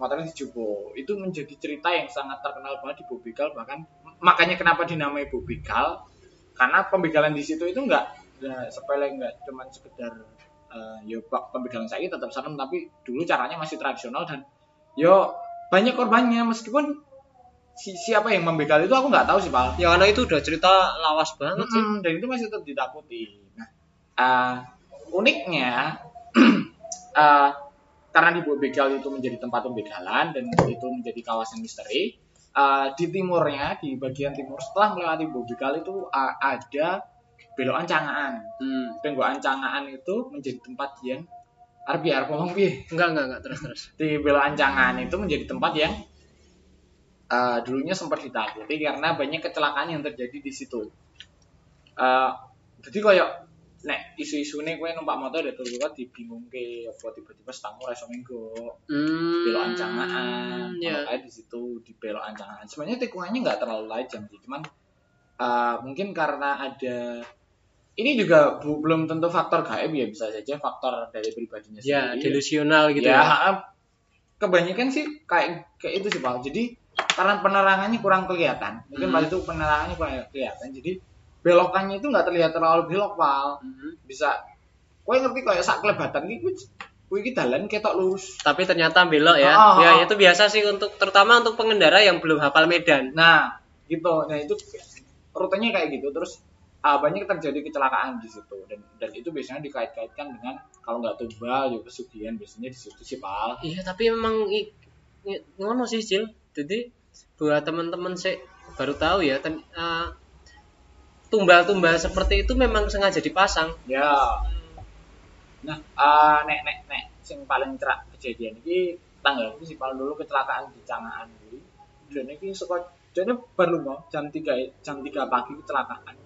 A: motornya dijubo itu menjadi cerita yang sangat terkenal banget di Bobikal bahkan makanya kenapa dinamai Bobikal karena pembegalan di situ itu enggak enggak sepele enggak cuman sekedar eh, ya pak pembegalan saya tetap serem tapi dulu caranya masih tradisional dan yo banyak korbannya meskipun si, siapa yang membegal itu aku nggak tahu sih pak
B: Ya karena itu udah cerita lawas banget sih.
A: Mm-mm, dan itu masih tetap ditakuti. Nah, eh, uniknya eh, karena di Begal itu menjadi tempat pembegalan dan itu menjadi kawasan misteri. Eh, di timurnya, di bagian timur setelah melewati Begal itu eh, ada belokan Cangaan.
B: Hmm.
A: Belokan Cangaan itu menjadi tempat yang arep biar ngomong piye?
B: Enggak, enggak, enggak terus terus.
A: di belokan Cangaan itu menjadi tempat yang eh, dulunya sempat ditakuti karena banyak kecelakaan yang terjadi di situ. Eh, jadi kayak nek isu-isu nih kue numpak motor dari tuh dibingung ke apa tiba-tiba setangmu reso minggu
B: Hmm.
A: belokan Cangaan,
B: Ya.
A: kayak di situ di belokan Cangaan. Sebenarnya tikungannya nggak terlalu tajam sih, cuman eh, mungkin karena ada ini juga bu- belum tentu faktor gaib ya bisa saja faktor dari pribadinya
B: Ya,
A: sendiri.
B: delusional gitu
A: ya,
B: ya.
A: kebanyakan sih kayak kayak itu sih pak jadi karena penerangannya kurang kelihatan mungkin
B: Hmm.
A: pas itu penerangannya kurang kelihatan jadi belokannya itu nggak terlihat terlalu belok pak
B: Mhm.
A: bisa kau ngerti kayak sak kelebatan gitu kue iki dalan ketok lurus
B: Tapi ternyata belok ya.
A: Oh,
B: ya,
A: oh.
B: itu biasa sih untuk terutama untuk pengendara yang belum hafal medan.
A: nah gitu nah itu rutenya kayak gitu terus ah, banyak terjadi kecelakaan di situ dan dan itu biasanya dikait-kaitkan dengan kalau nggak tumbal ya pesugihan biasanya di situ sih pak
B: Iya, tapi emang i- i- ngono sih, Cil. Jadi buat teman-teman sih baru tahu ya, ten- eh, tumbal-tumbal seperti itu memang sengaja dipasang.
A: Ya. Nah, eh, nek nek nek sing paling cerak kejadian iki tanggal iki sih paling dulu kecelakaan di Cangaan kuwi. Dan iki saka jane baru mau jam 3 jam 3 pagi kecelakaan.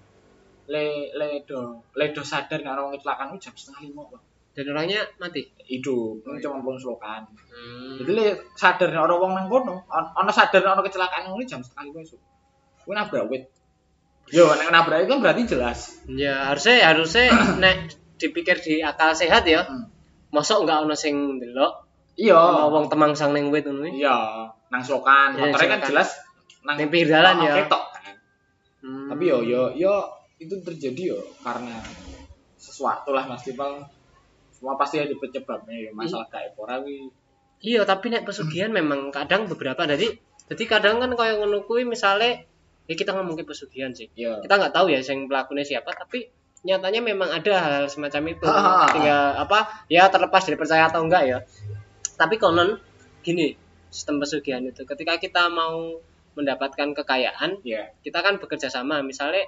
A: Le ledo ledo sadar nek orang kecelakaan itu jam setengah lima Bang.
B: Dan orangnya mati.
A: Hidup, ini cuma belum selokan.
B: Hmm.
A: Jadi le sadar orang wong nang kono, on- ono sadar ono kecelakaan ngono jam setengah lima esuk. Kuwi nabrak wit. Yo, nek nabrak itu kan berarti jelas.
B: Ya, harusnya harusnya nek dipikir di akal sehat ya.
A: Hmm.
B: Mosok nggak ono sing ndelok,
A: Iya.
B: wong temang sang ning wit ngono.
A: Iya. nang slokan
B: Iya,
A: motornya kan jelas nang
B: Ning pinggir dalan
A: oh,
B: ya.
A: ketok kan
B: Hmm.
A: tapi yo yo yo itu terjadi yo karena sesuatu lah mas Tipal semua pasti ada penyebabnya yo masalah gaib ora wi
B: Iya, tapi nek pesugihan memang kadang beberapa jadi jadi kadang kan kayak ngono kuwi misale ya kita ngomongin pesugihan sih.
A: yo
B: Kita nggak tahu ya yang pelakunya siapa, tapi nyatanya memang ada hal semacam itu.
A: Ha.
B: Tinggal apa? Ya terlepas dari percaya atau enggak ya. Tapi konon gini, sistem pesugihan itu ketika kita mau mendapatkan kekayaan,
A: ya
B: kita kan bekerja sama. Misalnya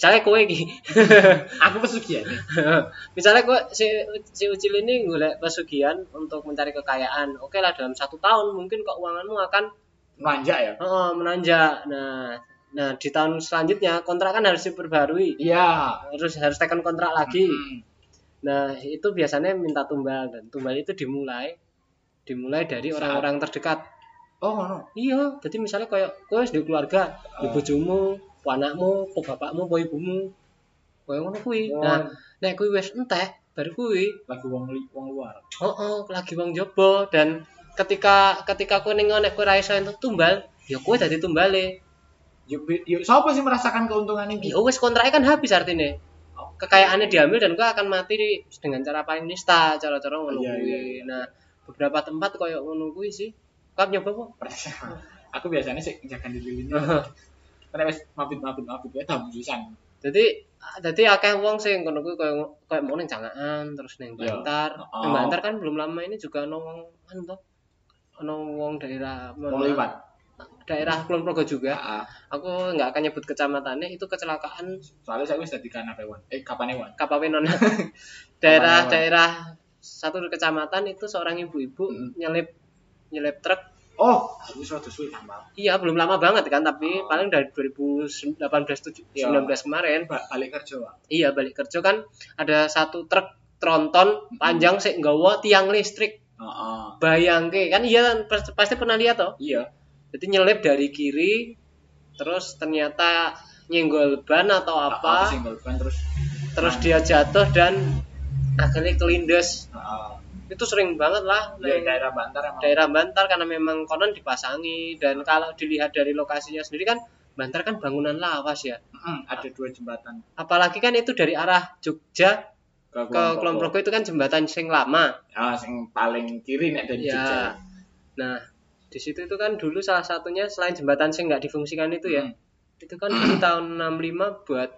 B: misalnya kowe iki
A: aku pesugihan
B: misalnya gue si, si Ucil ini golek pesugihan untuk mencari kekayaan oke lah dalam satu tahun mungkin keuanganmu akan
A: manja ya
B: oh, menanjak nah nah di tahun selanjutnya kontrak kan harus diperbarui.
A: Iya.
B: Harus harus tekan kontrak lagi.
A: Hmm.
B: nah itu biasanya minta tumbal dan tumbal itu dimulai dimulai dari orang-orang terdekat.
A: Oh no
B: iya jadi misalnya kayak kowe di keluarga ibu bojomu po anakmu po bapakmu po ibumu koyo ngono kuwi.
A: Oh.
B: nah nek kuwi wis entek baru kuwi
A: lagu wong wong luar.
B: Oh, oh lagi wong jobo dan ketika ketika kowe ning nek kowe ra iso tumbal, ya kowe dadi tumbale.
A: Yo siapa sih merasakan keuntungan ini
B: Ya wis kontraknya kan habis artinya. Kekayaannya diambil dan kowe akan mati dengan cara paling nista, cara-cara ngono
A: Iya,
B: kuwi.
A: iya,
B: Nah, beberapa tempat koyo ngono kuwi sih. Kap nyoba kok.
A: aku biasanya sih jangan dililin karena wes mabit mabit mabit ya tamu pisan
B: Jadi jadi akeh wong sing ngono kuwi koyo koyo mau ning Jangaan terus ning
A: Iya.
B: Bantar.
A: Oh.
B: Ning Bantar kan belum lama ini juga ono wong anu to. Ono wong daerah
A: mau lewat
B: daerah Kulon Progo juga.
A: Ah,
B: aku nggak akan nyebut kecamatannya itu kecelakaan
A: soalnya saya wis dadi kana hewan eh kapan hewan
B: Kapawenon
A: Kapawenon.
B: daerah-daerah satu kecamatan itu seorang ibu-ibu
A: Mm.
B: nyelip nyelip truk
A: oh aku sudah suwe tambah
B: iya belum lama banget kan tapi
A: Oh.
B: paling dari 2018 tujuh-
A: Iya.
B: 19 kemarin
A: Ba- balik kerja Pak.
B: iya balik kerja kan ada satu truk tronton panjang sih nggawa tiang listrik
A: Heeh.
B: bayangke kan iya kan pas- pasti pernah lihat toh
A: iya
B: jadi nyelip dari kiri terus ternyata nyenggol ban atau apa
A: single ban terus
B: terus dia jatuh dan akhirnya kelindes.
A: Heeh.
B: itu sering banget lah. Neng
A: daerah Bantar emang.
B: Daerah Bantar karena memang konon dipasangi. Dan kalau dilihat dari lokasinya sendiri kan Bantar kan bangunan lawas ya.
A: Mm, ada dua jembatan.
B: Apalagi kan itu dari arah Jogja
A: ke
B: ke Kulon Progo itu kan jembatan sing lama.
A: Ah sing paling kiri nek dari
B: Ya.
A: Jogja.
B: Nah di situ itu kan dulu salah satunya selain jembatan sing nggak difungsikan itu ya
A: Hmm.
B: itu kan dulu tahun 65 buat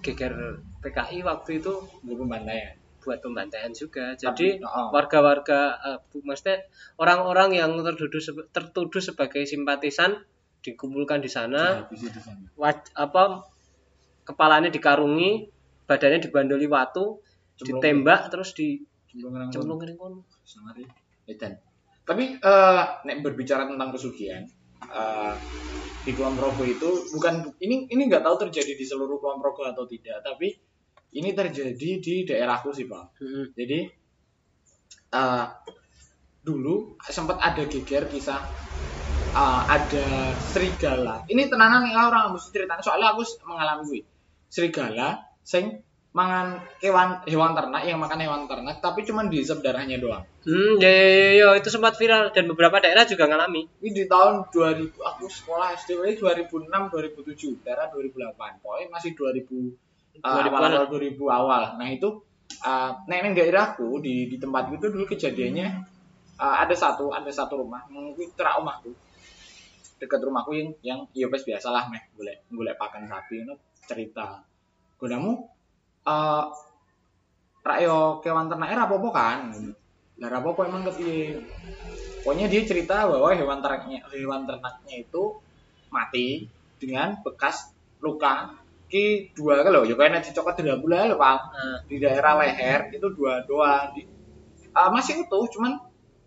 B: geger PKI waktu itu
A: gue pembantaian
B: buat pembantaian juga. Jadi
A: oh.
B: warga-warga eh, bu- maksudnya orang-orang yang tertuduh tertuduh sebagai simpatisan dikumpulkan di sana,
A: di sana.
B: waj- apa kepalanya dikarungi, badannya dibandoli watu,
A: Cemplung.
B: ditembak terus di
A: Cemplung kono. Edan. Tapi eh nek berbicara tentang pesugihan, eh di Kulon Progo itu bukan ini ini nggak tahu terjadi di seluruh Kulon Progo atau tidak, tapi ini terjadi di daerahku sih pak.
B: Mm-mm.
A: Jadi eh dulu sempat ada geger kisah eh, ada serigala. Ini tenanan nih orang mesti ceritanya soalnya aku mengalami gue. Serigala sing mangan hewan hewan ternak yang makan hewan ternak tapi cuman dihisap darahnya doang.
B: Hmm, ya, ya, ya, ya, itu sempat viral dan beberapa daerah juga ngalami.
A: Ini di tahun 2000 aku sekolah SD ini 2006 2007 daerah 2008 pokoknya masih 2000 uh,
B: 2000-an.
A: awal awal 2000 awal nah itu uh, neng daerahku di di tempat itu dulu kejadiannya uh, ada satu ada satu rumah mungkin rumahku dekat rumahku yang yang ya biasalah meh golek golek pakan sapi itu cerita godamu uh, rakyo kewan ternak era apa kan? Lah apa emang kepiye pokoknya dia cerita bahwa hewan ternaknya hewan ternaknya itu mati dengan bekas luka ki dua kalau ya kayak nasi coklat tidak boleh loh pak.
B: Nah,
A: di daerah leher itu dua doang. Di, ah, masih utuh cuman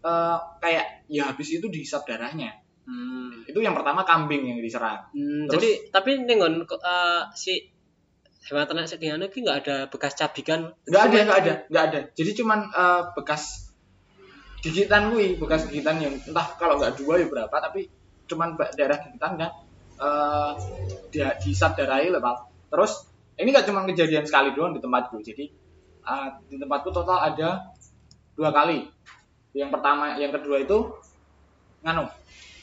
A: eh, kayak ya habis itu dihisap darahnya.
B: Hmm.
A: itu yang pertama kambing yang diserang.
B: Hmm,
A: Terus-
B: jadi tapi nengon uh, si hewan ternak sediano ki nggak ada bekas cabikan.
A: nggak ada nggak ada nggak ada jadi cuman eh, bekas gigitan gue bekas gigitan yang entah kalau nggak dua ya berapa tapi cuman daerah gigitan eh dia dihisap darahi lah Bang. terus ini nggak cuma kejadian sekali doang di tempatku jadi eh, di tempatku total ada dua kali yang pertama yang kedua itu nganu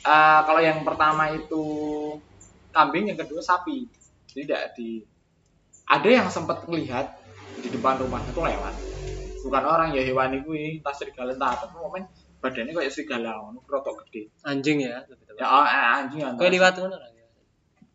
A: eh, kalau yang pertama itu kambing, yang kedua sapi. Jadi tidak di ada yang sempat melihat di depan rumah itu lewat. Bukan orang ya hewan itu tas serigala entah apa. Momen badannya kayak serigala, ngono rotok gede.
B: Anjing ya.
A: Ya oh, anjing ya.
B: Kayak liwat ngono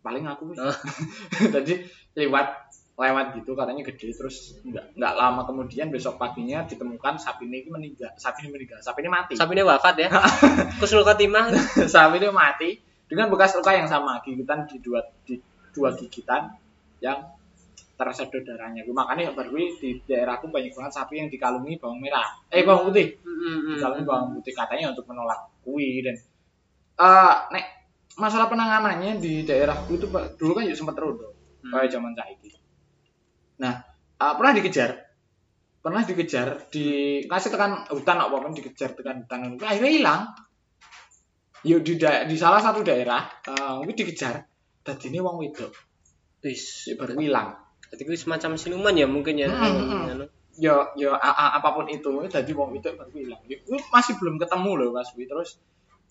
A: paling aku.
B: Oh.
A: Tadi lewat lewat gitu katanya gede terus nggak nggak lama kemudian besok paginya ditemukan sapi ini meninggal sapi ini meninggal sapi ini mati
B: Sapi ini wafat ya. Kusnul khotimah.
A: sapi ini mati dengan bekas luka yang sama gigitan di dua di dua gigitan yang tersedot darahnya makanya baru di daerahku banyak banget sapi yang dikalungi bawang merah. Eh bawang putih.
B: Mm-mm.
A: dikalungi bawang putih katanya untuk menolak kui dan eh nek masalah penanganannya di daerahku itu dulu kan juga sempat rodo
B: Hmm.
A: kayak zaman saiki. Nah eh, pernah dikejar. Pernah dikejar di kasih tekan hutan apa pun dikejar tekan hutan. Akhirnya hilang. Yuk di da- di salah satu daerah mungkin dikejar. Tadi ini wong wedok.
B: Wis.
A: ya baru hilang
B: Jadi itu semacam siluman ya mungkin ya.
A: Mm, mm, mm.
B: Anu.
A: ya ya a- a- apa pun itu tadi wong itu baru hilang Ya, gue masih belum ketemu loh Mas Wi terus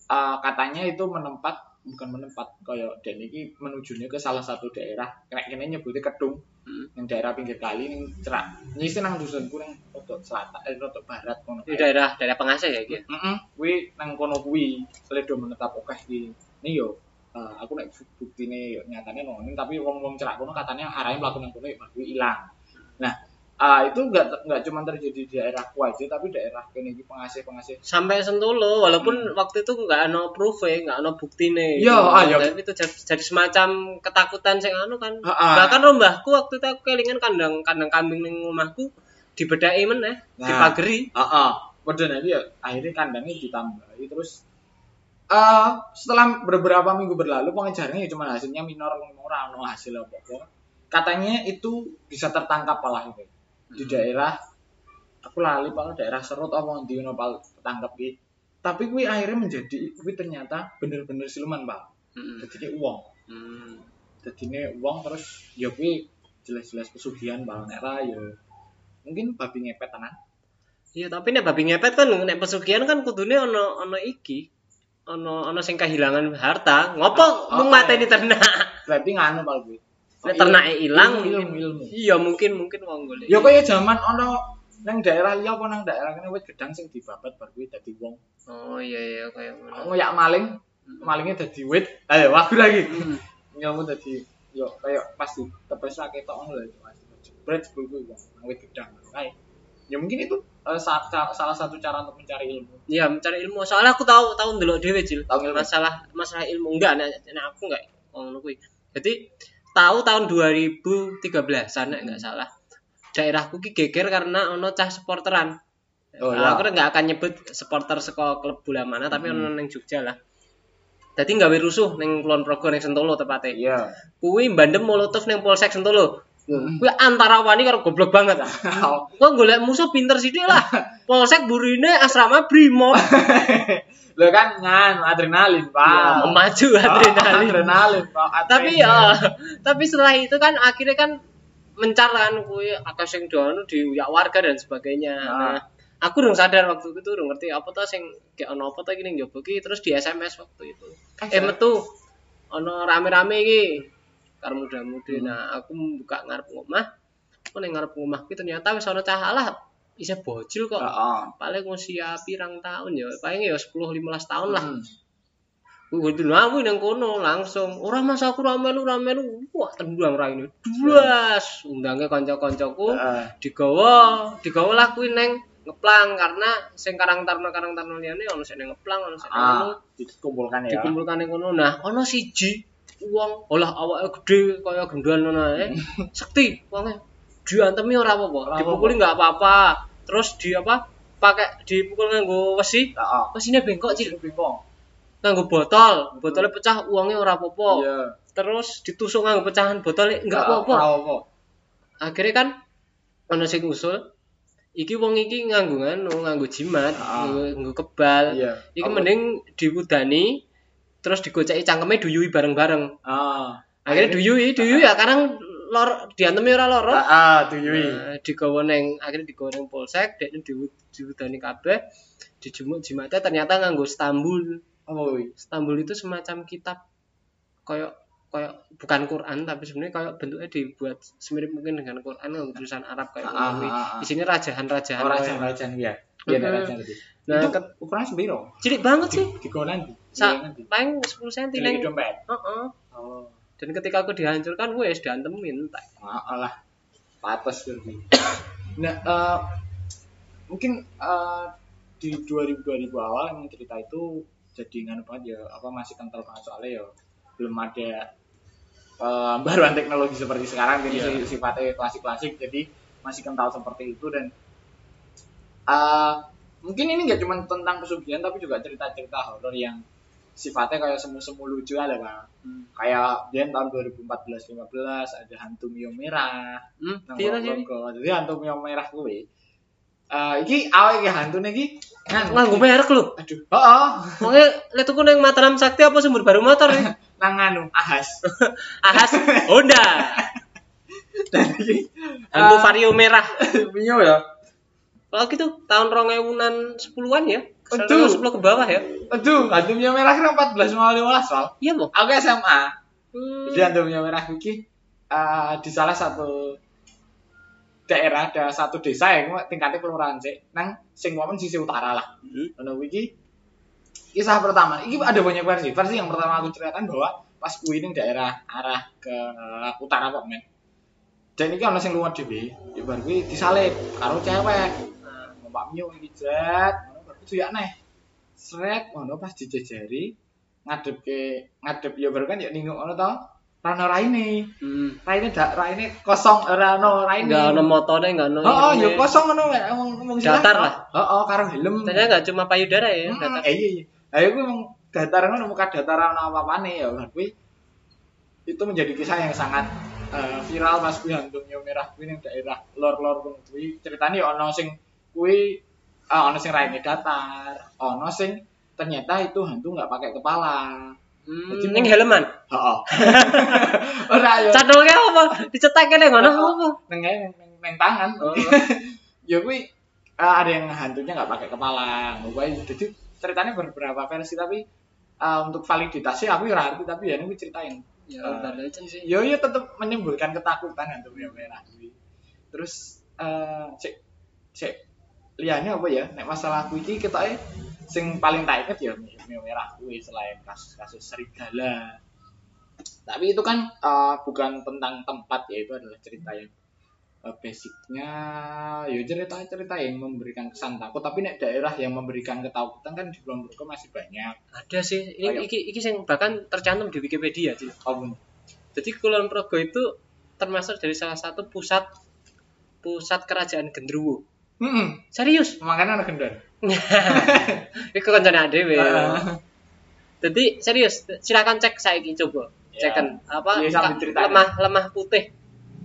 A: uh, katanya itu menempat bukan menempat kayak dan ini menujunya ke salah satu daerah kayak kene nyebutnya kedung
B: Hmm.
A: yang daerah pinggir kali yang cerak ini sih nang dusunku nang rotok selatan eh rotok barat kono
B: Di daerah daerah pengasih ya gitu.
A: Heeh, kuwi nang kono kuwi seledo menetap oke iki. Ini yo eh, aku nek buktine yo nyatane noning tapi wong-wong cerak kono katanya arahnya mlaku nang kono yo baru ilang. Nah, ah, itu enggak enggak cuma terjadi di daerahku aja tapi daerah kene iki pengasih-pengasih.
B: Sampai Sentolo walaupun waktu itu nggak ada proof ya, nggak ada bukti nih.
A: Iya, ah, iya.
B: Tapi itu jadi, jadi semacam ketakutan sing anu kan.
A: Heeh.
B: Bahkan rombahku waktu itu aku kelingan kandang kandang kambing ning rumahku dibedai meneh,
A: Nah.
B: dipageri.
A: Heeh. Padahal nanti ya akhirnya kandangnya ditambahi terus eh setelah beberapa minggu berlalu pengejarannya ya cuma hasilnya minor ora ono hasil apa-apa. Katanya itu bisa tertangkap malah itu. di daerah aku lali pal daerah serut apa di ono pal tangkap iki tapi kuwi akhirnya menjadi kuwi ternyata bener-bener siluman pak
B: Mm.
A: jadi uang
B: Hmm.
A: jadi uang terus ya kuwi jelas-jelas pesugihan pal nek ra ya mungkin babi ngepet tenan
B: Iya, tapi nek babi ngepet kan nek pesugihan kan kudune ono ono iki. Ono ono sing kehilangan harta, ngopo
A: Oh,
B: mung mateni ternak.
A: berarti nganu pal kuwi
B: Nek ternake ilang. Iya, mungkin mungkin wong golek.
A: ya kaya zaman ono nang daerah liya apa nang daerah kene wit gedang sing dibabat bar kuwi dadi wong
B: Oh iya iya kayak ngono.
A: ngoyak maling malingnya dadi wit ayo wagu lagi
B: Hmm.
A: nyamuk tadi yo kayak pasti tepes ra ketok ngono lho. Jebret sebelku wong nang wit gedang kae. Ya mungkin itu sa- salah satu cara untuk mencari ilmu.
B: Iya, mencari ilmu. Soalnya aku tahu tahu ndelok dhewe, Cil.
A: Tahu ilmu.
B: Masalah masalah ilmu enggak nek, nek aku enggak ngono kuwi. Jadi tahu tahun 2013-an nek enggak salah. Daerahku ki geger karena ono cah supporteran.
A: Oh,
B: Nah. Aku nggak akan nyebut supporter saka klub bola mana, tapi
A: Hmm.
B: ono ning Jogja lah. Jadi gawe rusuh ning Kulon Progo ning Sentolo tepatnya.
A: Iya.
B: Kuwi bandem molotov ning Polsek Sentolo. Kuwi antara wani karo goblok banget. Kok golek musuh pinter sithik lah. Polsek burine asrama Brimob.
A: Lo kan ngan adrenalin, Pak.
B: Ya, memacu adrenalin.
A: adrenalin, Pak.
B: tapi ya, tapi setelah itu kan akhirnya kan mencar kan kuwi akeh sing dono diuyak warga dan sebagainya.
A: Ah.
B: Nah, aku dong sadar waktu itu dong ngerti apa tuh sing kayak ono apa tuh gini njobo ki terus di SMS waktu itu. Eh metu ono rame-rame iki karo muda-mudi.
A: Hmm.
B: Nah, aku buka ngarep omah. Aku ning ngarep omah ki ternyata wis ono cah alah isih bocil kok.
A: Heeh.
B: Paling usia pirang tahun ya, paling ya 10 15 tahun lah.
A: Hmm.
B: Gue dinawi nang kono langsung. Ora mas aku ra melu ra melu. Wah, tendang ra ini. Duas. Undange kanca-kancaku
A: Heeh.
B: digawa, digawa lah kuwi neng ngeplang karena sing karang taruna karang taruna liyane ono sing neng ngeplang, ono sing
A: Ah, dikumpulkan ya.
B: Dikumpulkan ning kono. Nah, ono siji wong olah awake gede kaya genduan ngono ae. Sekti wonge. Diantemi ora apa-apa. Dipukuli nggak apa-apa. Terus di apa? Pakai dipukul nganggo wesi.
A: Heeh.
B: Wesine bengkok, Cil.
A: Bingung.
B: nganggo botol, botolnya pecah, uangnya ora apa-apa.
A: Iya.
B: Terus ditusuk nganggo pecahan botolnya enggak
A: Ora
B: apa-apa. Akhirnya kan ana sing usul, iki wong iki nganggo nganu, nganggo jimat, nganggo, kebal.
A: Iya.
B: Iki mending diwudani terus digoceki cangkeme duyui bareng-bareng.
A: Ah.
B: Akhirnya duyui, duyui ya karang lor diantemi ora loro.
A: Ah, ah, tuyui.
B: Nah, digawa neng akhirnya digawa neng polsek, dekne diwu- diwudani kabeh, dijumuk jimatnya ternyata nganggo Stambul.
A: Oh, iya.
B: Istanbul itu semacam kitab kayak kayak bukan Quran tapi sebenarnya kayak bentuknya dibuat semirip mungkin dengan Quran yang tulisan Arab kayak
A: Ah,
B: kuwi.
A: ah, ah.
B: Isinya rajahan-rajahan.
A: Oh, rajan-rajan ya. Iya, rajan tadi.
B: Nah,
A: itu ukurannya sebiro.
B: cilik banget sih.
A: Di di.
B: Sa-
A: Iya,
B: paling 10 cm neng.
A: dompet.
B: Heeh.
A: Oh.
B: Dan ketika aku dihancurkan wes diantemin tak.
A: Maaf lah. Berarti. Nah, eh, mungkin eh, di 2000 2000 awal emang cerita itu jadi nganu banget ya apa masih kental banget soalnya ya belum ada eh, baruan teknologi seperti sekarang jadi si- sifatnya klasik-klasik jadi masih kental seperti itu dan eh, mungkin ini nggak cuma tentang pesugihan tapi juga cerita-cerita horor yang sifatnya kayak semu-semu lucu ada bang kayak dia tahun 2014-15 ada hantu mio merah
B: Hmm, pira sih?
A: logo jadi hantu mio merah kuwi eh iki awake iki hantune iki nang
B: Nganggo merek lho.
A: aduh heeh
B: Wong lek tuku ning Mataram Sakti apa sumber baru motor nih?
A: nang anu ahas
B: Ahas Honda.
A: dan iki
B: Hantu
A: Ah.
B: vario merah.
A: mio ya
B: Kalau gitu tahun 2000-an 10-an ya.
A: Aduh.
B: 10 ke bawah ya.
A: aduh hantu mio merah kira 14 mau 15 soal
B: Iya, Bo.
A: aku SMA
B: Hmm.
A: jadi hantu mio merah iki eh, di salah satu daerah ada satu desa yang tingkatnya kelurahan sih nang sing momen sisi utara lah
B: Hmm.
A: Ono iki kisah pertama. Iki ada banyak versi. Versi yang pertama aku ceritakan bahwa pas kuwi ning daerah arah ke utara kok men. Dan iki ono sing lunga dhewe, di bar kuwi disalib karo cewek. Nah, Mbak Mio iki jet, ya aneh. Sret ngono pas dijejari ngadep ke ngadep ya baru kan ya ninguk ngono to. Rano raine.
B: Hmm.
A: Raine dak raine kosong ora ono raine.
B: Enggak ono motone, enggak ono.
A: Oh,
B: irungnya.
A: ya kosong ngono ngomong ngomong
B: Datar lah.
A: Heeh, karo helm.
B: Ternyata enggak cuma payudara ya,
A: Hmm,
B: datar.
A: eh, iya iya. Ayo gue emang dataran ngono muka dataran apa apa nih ya kan kuwi itu menjadi kisah yang sangat eh, viral pas kuwi hantu merah kuwi ning daerah lor-lor ngono kuwi ceritane ya ono sing kuwi eh, ono sing raine datar, ono sing ternyata itu hantu nggak pakai kepala.
B: Hmm,
A: Jadi
B: ning helman.
A: Heeh. Ora ya.
B: Cadolnya apa? Dicetak kene ngono apa?
A: Neng neng, neng tangan.
B: Oh.
A: ya kuwi eh, ada yang hantunya nggak pakai kepala. Gue jadi ceritanya beberapa versi tapi eh, untuk validitasnya aku ya ngerti tapi ya ini ceritain.
B: Ya, Legend sih.
A: Yo yo tetap menimbulkan ketakutan hantu merah kuwi. Terus eh cek cek liane apa ya? Nek masalah kuwi iki ketoke sing paling tak inget ya Mio merah kuwi selain kasus-kasus serigala. Tapi itu kan eh, bukan tentang tempat ya itu adalah cerita yang eh, basicnya ya cerita-cerita yang memberikan kesan takut tapi nek daerah yang memberikan ketakutan kan di Progo masih banyak.
B: Ada sih.
A: Ayo.
B: Ini iki iki sing bahkan tercantum di Wikipedia sih.
A: Oh.
B: Jadi Kulon Progo itu termasuk dari salah satu pusat pusat kerajaan Gendruwo.
A: Mm-mm.
B: Serius?
A: makanya anak gendon.
B: Iku kancane dhewe. Jadi serius, silakan cek saiki coba.
A: Ya.
B: Ceken apa
A: Iya,
B: ka-
A: ceritain.
B: lemah lemah putih.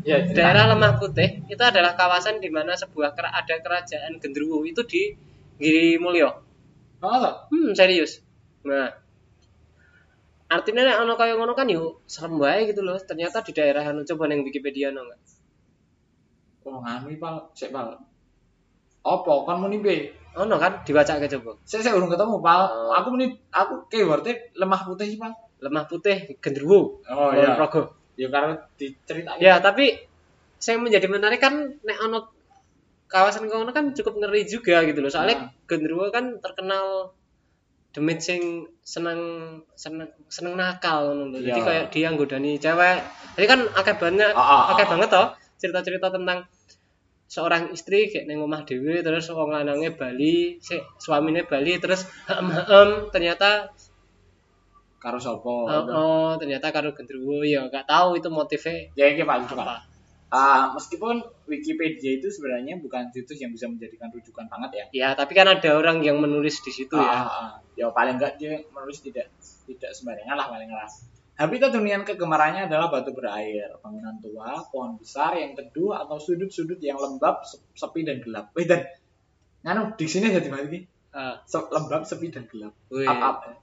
A: Ya, cerita.
B: Daerah lemah putih itu adalah kawasan di mana sebuah kera- ada kerajaan Gendruwo itu di Giri Mulyo.
A: Oh?
B: Hmm, serius. Nah, artinya nek ono kaya ngono kan yuk serem wae gitu loh. Ternyata di daerah anu coba neng Wikipedia no enggak?
A: Oh, nganu iki, pal, sik pal. Opo kon muni piye?
B: Ono kan dibaca ke coba.
A: Saya saya urung ketemu, pal.
B: Oh.
A: Aku muni aku keywordnya lemah putih sih, pal.
B: Lemah putih Gendruwo.
A: Oh, iya.
B: Progo.
A: Ya karena diceritain.
B: Ya, tapi yang menjadi menarik kan nek ono kawasan kono kan cukup ngeri juga gitu loh. Soalnya
A: Nah.
B: Gendruwo kan terkenal demit sing seneng seneng seneng nakal ngono. Jadi
A: Iya.
B: kayak dia nggodani cewek. Jadi kan akeh banyak
A: Ah, ah,
B: akeh
A: ah.
B: banget toh cerita-cerita tentang seorang istri kayak neng omah dhewe terus wong lanange Bali, si suamine Bali terus hem-hem ternyata
A: Karo sopo?
B: oh, oh, ternyata karo gendruwo ya gak tahu itu motifnya
A: Ya iki Pak, coba.
B: apa.
A: Ah, meskipun Wikipedia itu sebenarnya bukan situs yang bisa menjadikan rujukan banget ya.
B: Ya, tapi kan ada orang yang menulis di situ
A: Ah,
B: ya.
A: ah. ya paling enggak dia menulis tidak tidak sembarangan lah paling ngeras. Habitat hunian kegemarannya adalah batu berair, bangunan tua, pohon besar yang teduh atau sudut-sudut yang lembab, se- sepi dan gelap. Wih dan, nganu di sini jadi mati.
B: Ah,
A: Se- lembab, sepi dan gelap.
B: wih,
A: Up, up.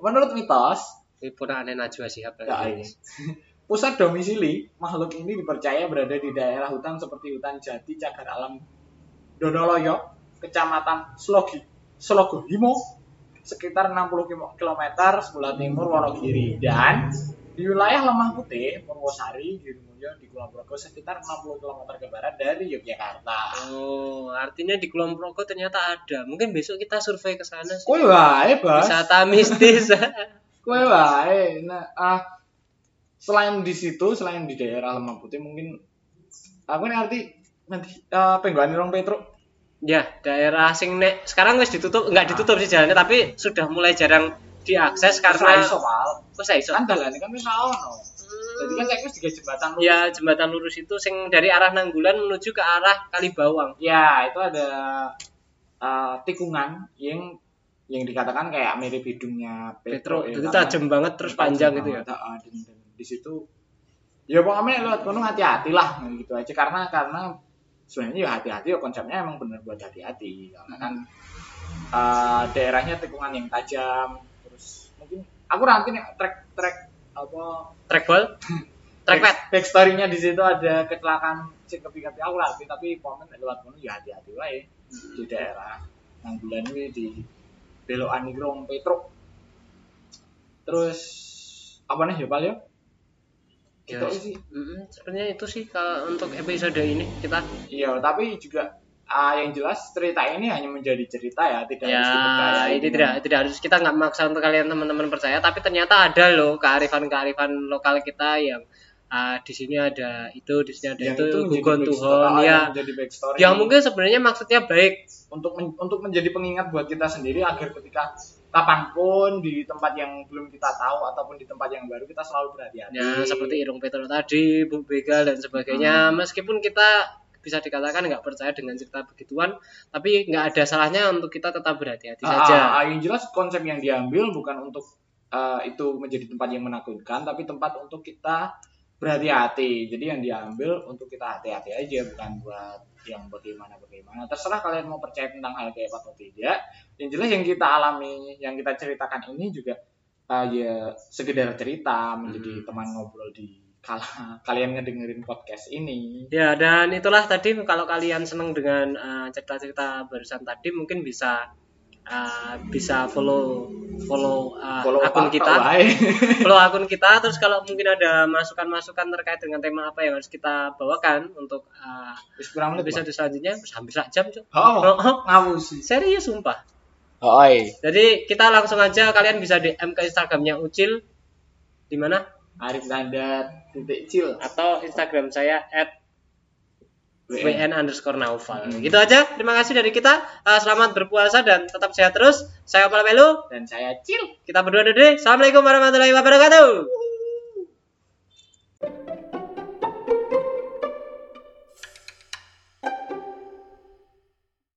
A: Menurut mitos,
B: wih, pura aneh Najwa Shihab
A: ya, ini. pusat domisili makhluk ini dipercaya berada di daerah hutan seperti hutan jati cagar alam Donoloyo, kecamatan Slogi, Slogohimo, sekitar 60 km sebelah timur Wonogiri dan di wilayah Lemah Putih, Purwosari, Girumulyo di Kulon Progo sekitar 60 km ke barat dari Yogyakarta.
B: Oh, artinya di Kulon Progo ternyata ada. Mungkin besok kita survei ke sana.
A: Kowe wae, Bos.
B: Wisata mistis.
A: Kowe wae. Nah, ah, selain di situ, selain di daerah Lemah Putih mungkin aku ngerti nanti uh, pengguna Rong Petro
B: ya, daerah sing nek sekarang wis ditutup, enggak ditutup sih jalannya tapi sudah mulai jarang diakses
A: karena iso Pal.
B: Kok saya iso?
A: kan dalane kan wis ono. Jadi kan saya tiga jembatan lurus.
B: Ya, jembatan lurus itu sing dari arah Nanggulan menuju ke arah Kalibawang.
A: Ya, itu ada uh, tikungan yang yang dikatakan kayak mirip hidungnya
B: Petro,
A: Petro, ya,
B: itu tajam banget terus panjang gitu ya.
A: banget, ah, dan di situ ya pokoknya lewat gunung hati-hati lah gitu aja karena karena sebenarnya ya hati-hati ya konsepnya emang bener buat hati-hati. Karena kan uh, daerahnya tikungan yang tajam terus mungkin aku nanti nih trek trek apa?
B: Trackball? Trackpad?
A: backstory-nya di situ ada kecelakaan kepi-kepi aku lah tapi komen lewat gunung ya hati-hati wae di daerah. Nanggulan ini di belokan iki Rong Petro terus apa nih ya Pal ya
B: Ya,
A: Gitu sih.
B: Mm, sebenarnya itu sih kalau untuk episode ini kita
A: iya tapi juga ah, yang jelas cerita ini hanya menjadi cerita ya tidak harus dipercaya
B: ya ini tidak tidak harus kita nggak maksa untuk kalian teman-teman percaya tapi ternyata ada loh kearifan-kearifan lokal kita yang ah, di sini ada itu di sini ada
A: yang
B: itu,
A: menjadi
B: Gugon Tuhon
A: ah,
B: ya.
A: yang
B: yang mungkin sebenarnya maksudnya baik.
A: Untuk men- untuk menjadi pengingat buat kita sendiri agar ketika kapan pun di tempat yang belum kita tahu ataupun di tempat yang baru kita selalu berhati-hati.
B: Ya seperti Irung Petro tadi Bu Begal dan sebagainya. Meskipun kita bisa dikatakan nggak percaya dengan cerita begituan tapi nggak ada salahnya untuk kita tetap berhati-hati
A: Ah,
B: saja.
A: ah, yang jelas konsep yang diambil bukan untuk ah, itu menjadi tempat yang menakutkan tapi tempat untuk kita berhati-hati. Jadi yang diambil untuk kita hati-hati aja bukan buat yang bagaimana bagaimana. Terserah kalian mau percaya tentang hal gaib atau tidak. Yang jelas yang kita alami yang kita ceritakan ini juga ah, ya sekedar cerita menjadi
B: Hmm.
A: teman ngobrol di kala kalian ngedengerin podcast ini.
B: Ya, dan itulah tadi kalau kalian senang dengan uh, cerita-cerita barusan tadi mungkin bisa uh, bisa follow follow, uh,
A: Follow
B: akun
A: apa,
B: kita, follow akun kita. Terus kalau mungkin ada masukan-masukan terkait dengan tema apa yang harus kita bawakan untuk uh,
A: menit
B: episode selanjutnya, hampir sak jam cok.
A: oh
B: Oh, oh, serius sumpah.
A: oh.
B: Jadi kita langsung aja kalian bisa DM ke Instagramnya Ucil di mana?
A: Arif Nanda titik cil
B: Atau Instagram saya at. WN underscore Naufal.
A: Hmm.
B: Gitu aja. Terima kasih dari kita. Uh, selamat berpuasa dan tetap sehat terus. Saya Opal Melu.
A: dan saya cil
B: Kita berdua dede. Assalamualaikum warahmatullahi wabarakatuh.